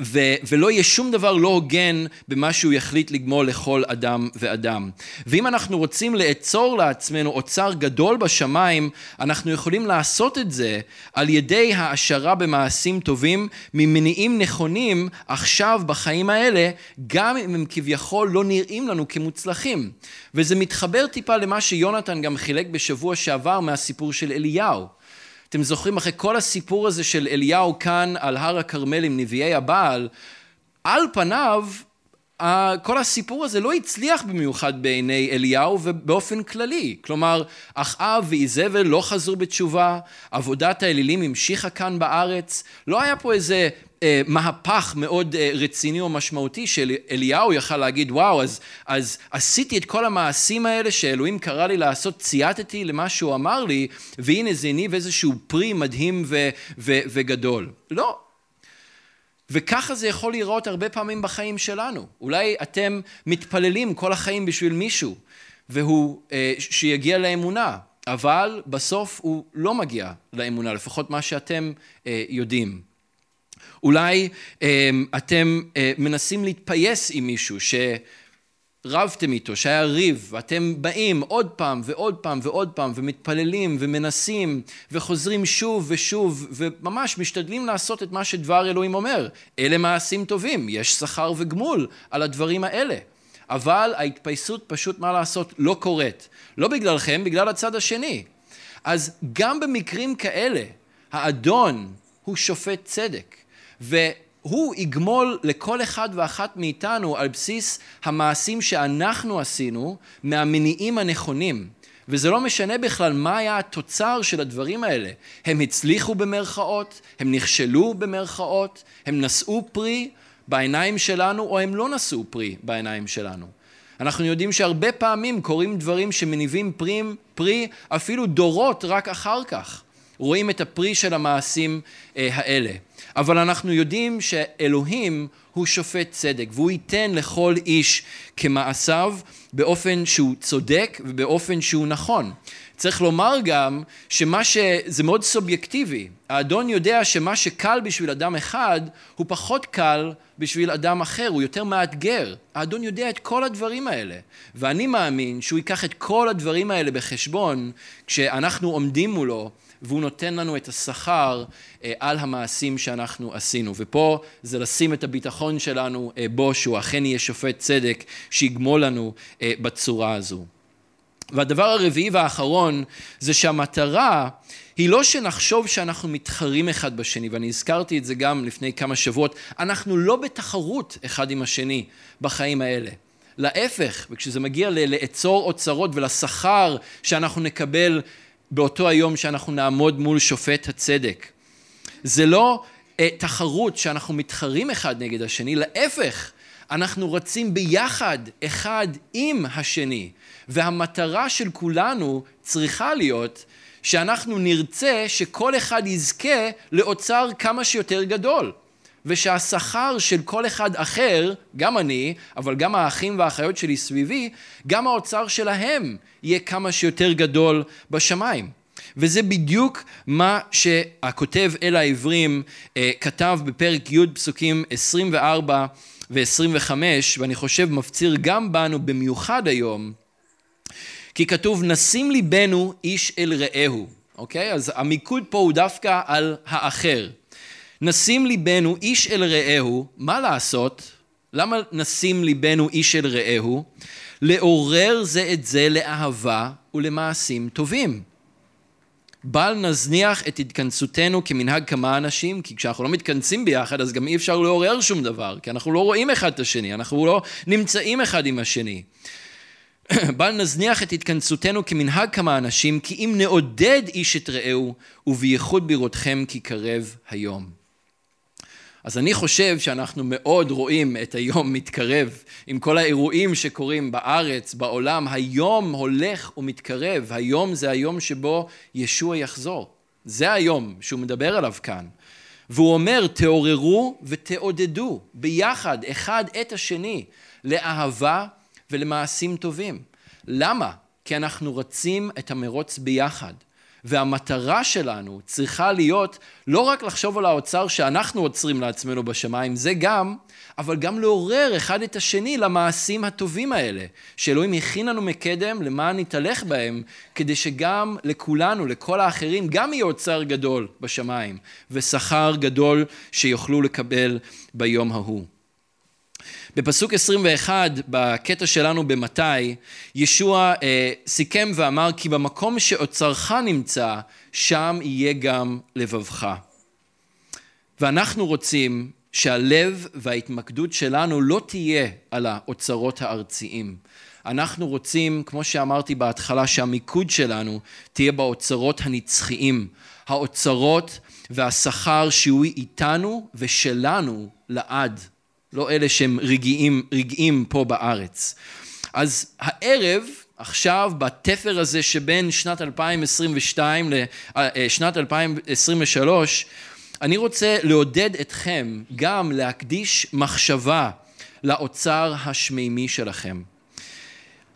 ו- ולא יהיה שום דבר לא הוגן במה שהוא יחליט לגמול לכל אדם ואדם. ואם אנחנו רוצים לאצור לעצמנו אוצר גדול בשמיים, אנחנו יכולים לעשות את זה על ידי העשרה במעשים טובים ממניעים נכונים עכשיו בחיים האלה, גם אם הם כביכול לא נראים לנו כמוצלחים. וזה מתחבר טיפה למה שיונתן גם חילק בשבוע שעבר מהסיפור של אליהו. אתם זוכרים אחרי כל הסיפור הזה של אליהו כאן על הר הכרמל עם נביאי הבעל, על פניו כל הסיפור הזה לא הצליח במיוחד בעיני אליהו ובאופן כללי. כלומר, אחאב ואיזבל לא חזרו בתשובה, עבודת האלילים המשיכה כאן בארץ, לא היה פה איזה מהפך מאוד אה, רציני או משמעותי שאליהו יכל להגיד וואו אז, אז עשיתי את כל המעשים האלה שאלוהים קרא לי לעשות צייתתי למה שהוא אמר לי והנה זה הניב איזשהו פרי מדהים ו, ו, וגדול. לא. וככה זה יכול להיראות הרבה פעמים בחיים שלנו. אולי אתם מתפללים כל החיים בשביל מישהו והוא אה, שיגיע לאמונה, אבל בסוף הוא לא מגיע לאמונה, לפחות מה שאתם אה, יודעים. אולי אה, אתם אה, מנסים להתפייס עם מישהו שרבתם איתו, שהיה ריב, ואתם באים עוד פעם ועוד פעם ועוד פעם ומתפללים ומנסים וחוזרים שוב ושוב וממש משתדלים לעשות את מה שדבר אלוהים אומר. אלה מעשים טובים, יש שכר וגמול על הדברים האלה. אבל ההתפייסות פשוט, מה לעשות, לא קורית. לא בגללכם, בגלל הצד השני. אז גם במקרים כאלה, האדון הוא שופט צדק. והוא יגמול לכל אחד ואחת מאיתנו על בסיס המעשים שאנחנו עשינו מהמניעים הנכונים. וזה לא משנה בכלל מה היה התוצר של הדברים האלה. הם הצליחו במרכאות, הם נכשלו במרכאות, הם נשאו פרי בעיניים שלנו או הם לא נשאו פרי בעיניים שלנו. אנחנו יודעים שהרבה פעמים קורים דברים שמניבים פרי, פרי אפילו דורות רק אחר כך. רואים את הפרי של המעשים אה, האלה. אבל אנחנו יודעים שאלוהים הוא שופט צדק והוא ייתן לכל איש כמעשיו באופן שהוא צודק ובאופן שהוא נכון. צריך לומר גם שמה ש... זה מאוד סובייקטיבי. האדון יודע שמה שקל בשביל אדם אחד הוא פחות קל בשביל אדם אחר, הוא יותר מאתגר. האדון יודע את כל הדברים האלה. ואני מאמין שהוא ייקח את כל הדברים האלה בחשבון כשאנחנו עומדים מולו והוא נותן לנו את השכר אה, על המעשים שאנחנו עשינו. ופה זה לשים את הביטחון שלנו אה, בו שהוא אכן יהיה שופט צדק שיגמול לנו אה, בצורה הזו. והדבר הרביעי והאחרון זה שהמטרה היא לא שנחשוב שאנחנו מתחרים אחד בשני, ואני הזכרתי את זה גם לפני כמה שבועות, אנחנו לא בתחרות אחד עם השני בחיים האלה. להפך, וכשזה מגיע לאצור אוצרות ולשכר שאנחנו נקבל באותו היום שאנחנו נעמוד מול שופט הצדק. זה לא אה, תחרות שאנחנו מתחרים אחד נגד השני, להפך, אנחנו רצים ביחד אחד עם השני, והמטרה של כולנו צריכה להיות שאנחנו נרצה שכל אחד יזכה לאוצר כמה שיותר גדול. ושהשכר של כל אחד אחר, גם אני, אבל גם האחים והאחיות שלי סביבי, גם האוצר שלהם יהיה כמה שיותר גדול בשמיים. וזה בדיוק מה שהכותב אל העברים אה, כתב בפרק י' פסוקים 24 ו-25, ואני חושב מפציר גם בנו במיוחד היום, כי כתוב נשים ליבנו איש אל רעהו, אוקיי? אז המיקוד פה הוא דווקא על האחר. נשים ליבנו איש אל רעהו, מה לעשות? למה נשים ליבנו איש אל רעהו? לעורר זה את זה לאהבה ולמעשים טובים. בל נזניח את התכנסותנו כמנהג כמה אנשים, כי כשאנחנו לא מתכנסים ביחד אז גם אי אפשר לעורר שום דבר, כי אנחנו לא רואים אחד את השני, אנחנו לא נמצאים אחד עם השני. בל נזניח את התכנסותנו כמנהג כמה אנשים, כי אם נעודד איש את רעהו, ובייחוד בראותכם כי קרב היום. אז אני חושב שאנחנו מאוד רואים את היום מתקרב עם כל האירועים שקורים בארץ, בעולם, היום הולך ומתקרב, היום זה היום שבו ישוע יחזור. זה היום שהוא מדבר עליו כאן. והוא אומר, תעוררו ותעודדו ביחד, אחד את השני, לאהבה ולמעשים טובים. למה? כי אנחנו רצים את המרוץ ביחד. והמטרה שלנו צריכה להיות לא רק לחשוב על האוצר שאנחנו עוצרים לעצמנו בשמיים, זה גם, אבל גם לעורר אחד את השני למעשים הטובים האלה, שאלוהים הכין לנו מקדם למען נתהלך בהם, כדי שגם לכולנו, לכל האחרים, גם יהיה אוצר גדול בשמיים, ושכר גדול שיוכלו לקבל ביום ההוא. בפסוק 21, בקטע שלנו במתי, ישוע אה, סיכם ואמר כי במקום שאוצרך נמצא, שם יהיה גם לבבך. ואנחנו רוצים שהלב וההתמקדות שלנו לא תהיה על האוצרות הארציים. אנחנו רוצים, כמו שאמרתי בהתחלה, שהמיקוד שלנו תהיה באוצרות הנצחיים, האוצרות והשכר שהוא איתנו ושלנו לעד. לא אלה שהם רגעים, רגעים פה בארץ. אז הערב, עכשיו, בתפר הזה שבין שנת 2022 לשנת 2023, אני רוצה לעודד אתכם גם להקדיש מחשבה לאוצר השמימי שלכם.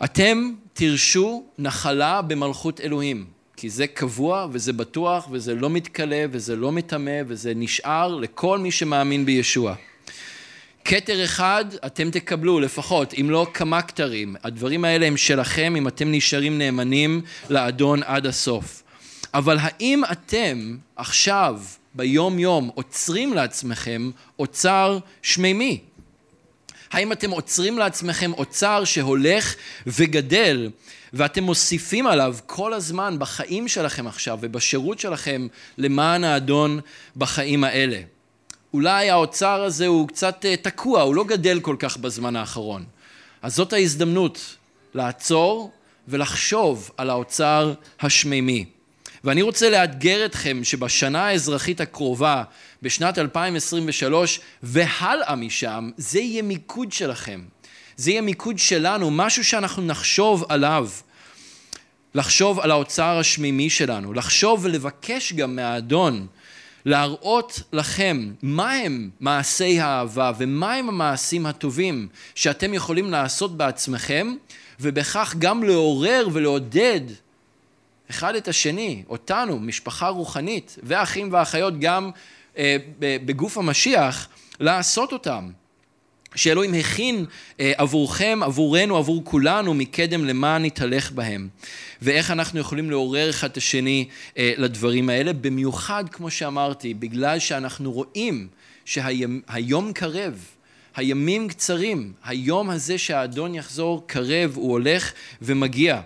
אתם תרשו נחלה במלכות אלוהים, כי זה קבוע וזה בטוח וזה לא מתכלה וזה לא מטמא וזה נשאר לכל מי שמאמין בישוע. כתר אחד אתם תקבלו לפחות, אם לא כמה כתרים. הדברים האלה הם שלכם אם אתם נשארים נאמנים לאדון עד הסוף. אבל האם אתם עכשיו, ביום יום, עוצרים לעצמכם אוצר שמימי? האם אתם עוצרים לעצמכם אוצר שהולך וגדל ואתם מוסיפים עליו כל הזמן בחיים שלכם עכשיו ובשירות שלכם למען האדון בחיים האלה? אולי האוצר הזה הוא קצת אה, תקוע, הוא לא גדל כל כך בזמן האחרון. אז זאת ההזדמנות לעצור ולחשוב על האוצר השמימי. ואני רוצה לאתגר אתכם שבשנה האזרחית הקרובה, בשנת 2023 והלאה משם, זה יהיה מיקוד שלכם. זה יהיה מיקוד שלנו, משהו שאנחנו נחשוב עליו. לחשוב על האוצר השמימי שלנו, לחשוב ולבקש גם מהאדון להראות לכם מהם מעשי האהבה ומהם המעשים הטובים שאתם יכולים לעשות בעצמכם ובכך גם לעורר ולעודד אחד את השני, אותנו, משפחה רוחנית ואחים ואחיות גם אה, בגוף המשיח, לעשות אותם. שאלוהים הכין אה, עבורכם, עבורנו, עבור כולנו, מקדם למען נתהלך בהם. ואיך אנחנו יכולים לעורר אחד את השני אה, לדברים האלה, במיוחד, כמו שאמרתי, בגלל שאנחנו רואים שהיום קרב, הימים קצרים, היום הזה שהאדון יחזור קרב, הוא הולך ומגיע.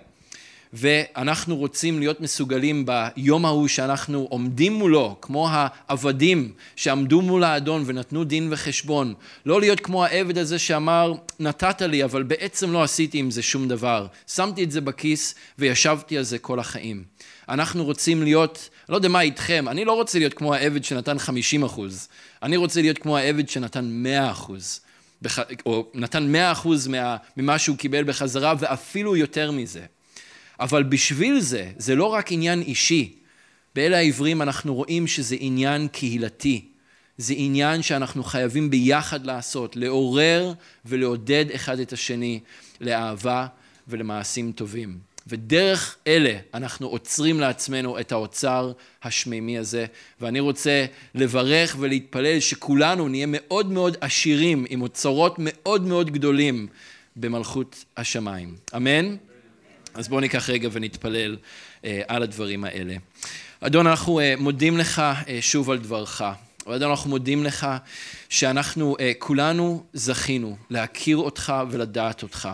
ואנחנו רוצים להיות מסוגלים ביום ההוא שאנחנו עומדים מולו, כמו העבדים שעמדו מול האדון ונתנו דין וחשבון. לא להיות כמו העבד הזה שאמר, נתת לי, אבל בעצם לא עשיתי עם זה שום דבר. שמתי את זה בכיס וישבתי על זה כל החיים. אנחנו רוצים להיות, לא יודע מה איתכם, אני לא רוצה להיות כמו העבד שנתן 50 אחוז. אני רוצה להיות כמו העבד שנתן 100 אחוז. או נתן 100 אחוז ממה שהוא קיבל בחזרה ואפילו יותר מזה. אבל בשביל זה, זה לא רק עניין אישי. באלה העברים אנחנו רואים שזה עניין קהילתי. זה עניין שאנחנו חייבים ביחד לעשות, לעורר ולעודד אחד את השני לאהבה ולמעשים טובים. ודרך אלה אנחנו עוצרים לעצמנו את האוצר השמימי הזה. ואני רוצה לברך ולהתפלל שכולנו נהיה מאוד מאוד עשירים עם אוצרות מאוד מאוד גדולים במלכות השמיים. אמן? אז בואו ניקח רגע ונתפלל אה, על הדברים האלה. אדון, אנחנו אה, מודים לך אה, שוב על דברך. אדון, אנחנו מודים לך שאנחנו כולנו זכינו להכיר אותך ולדעת אותך.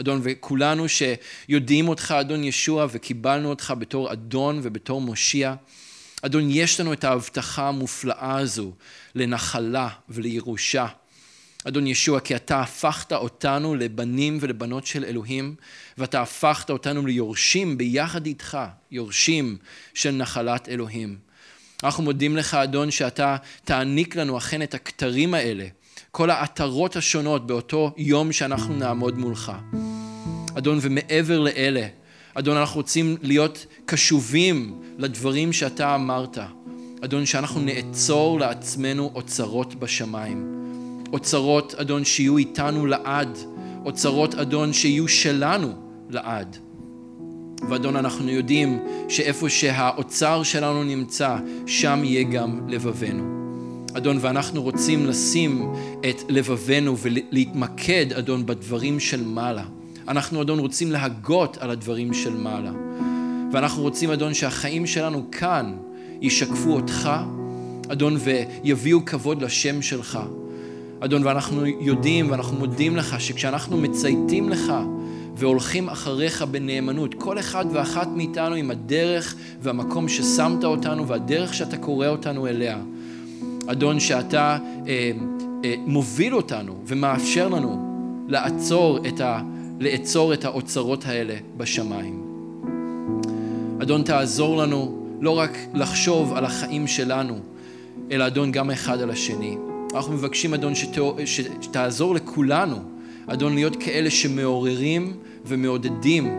אדון, וכולנו שיודעים אותך, אדון ישוע, וקיבלנו אותך בתור אדון ובתור מושיע. אדון, יש לנו את ההבטחה המופלאה הזו לנחלה ולירושה. אדון ישוע, כי אתה הפכת אותנו לבנים ולבנות של אלוהים, ואתה הפכת אותנו ליורשים ביחד איתך, יורשים של נחלת אלוהים. אנחנו מודים לך, אדון, שאתה תעניק לנו אכן את הכתרים האלה, כל העטרות השונות באותו יום שאנחנו נעמוד מולך. אדון, ומעבר לאלה, אדון, אנחנו רוצים להיות קשובים לדברים שאתה אמרת. אדון, שאנחנו נעצור לעצמנו אוצרות בשמיים. אוצרות, אדון, שיהיו איתנו לעד, אוצרות, אדון, שיהיו שלנו לעד. ואדון, אנחנו יודעים שאיפה שהאוצר שלנו נמצא, שם יהיה גם לבבנו. אדון, ואנחנו רוצים לשים את לבבנו ולהתמקד, אדון, בדברים של מעלה. אנחנו, אדון, רוצים להגות על הדברים של מעלה. ואנחנו רוצים, אדון, שהחיים שלנו כאן ישקפו אותך, אדון, ויביאו כבוד לשם שלך. אדון, ואנחנו יודעים ואנחנו מודים לך שכשאנחנו מצייתים לך והולכים אחריך בנאמנות, כל אחד ואחת מאיתנו עם הדרך והמקום ששמת אותנו והדרך שאתה קורא אותנו אליה. אדון, שאתה אה, אה, מוביל אותנו ומאפשר לנו לעצור את, ה, לעצור את האוצרות האלה בשמיים. אדון, תעזור לנו לא רק לחשוב על החיים שלנו, אלא אדון, גם אחד על השני. אנחנו מבקשים, אדון, שתעזור לכולנו, אדון, להיות כאלה שמעוררים ומעודדים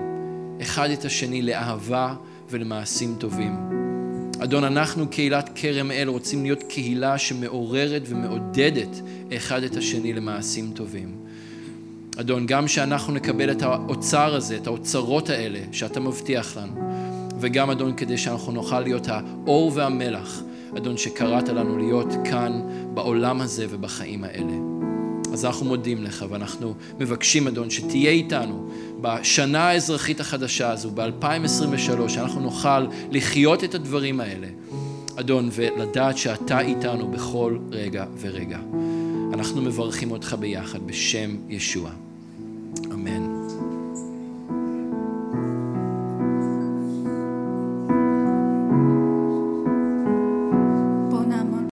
אחד את השני לאהבה ולמעשים טובים. אדון, אנחנו קהילת כרם אל רוצים להיות קהילה שמעוררת ומעודדת אחד את השני למעשים טובים. אדון, גם שאנחנו נקבל את האוצר הזה, את האוצרות האלה שאתה מבטיח לנו, וגם, אדון, כדי שאנחנו נוכל להיות האור והמלח, אדון, שקראת לנו להיות כאן, בעולם הזה ובחיים האלה. אז אנחנו מודים לך ואנחנו מבקשים, אדון, שתהיה איתנו בשנה האזרחית החדשה הזו, ב-2023, שאנחנו נוכל לחיות את הדברים האלה, אדון, ולדעת שאתה איתנו בכל רגע ורגע. אנחנו מברכים אותך ביחד בשם ישוע. אמן.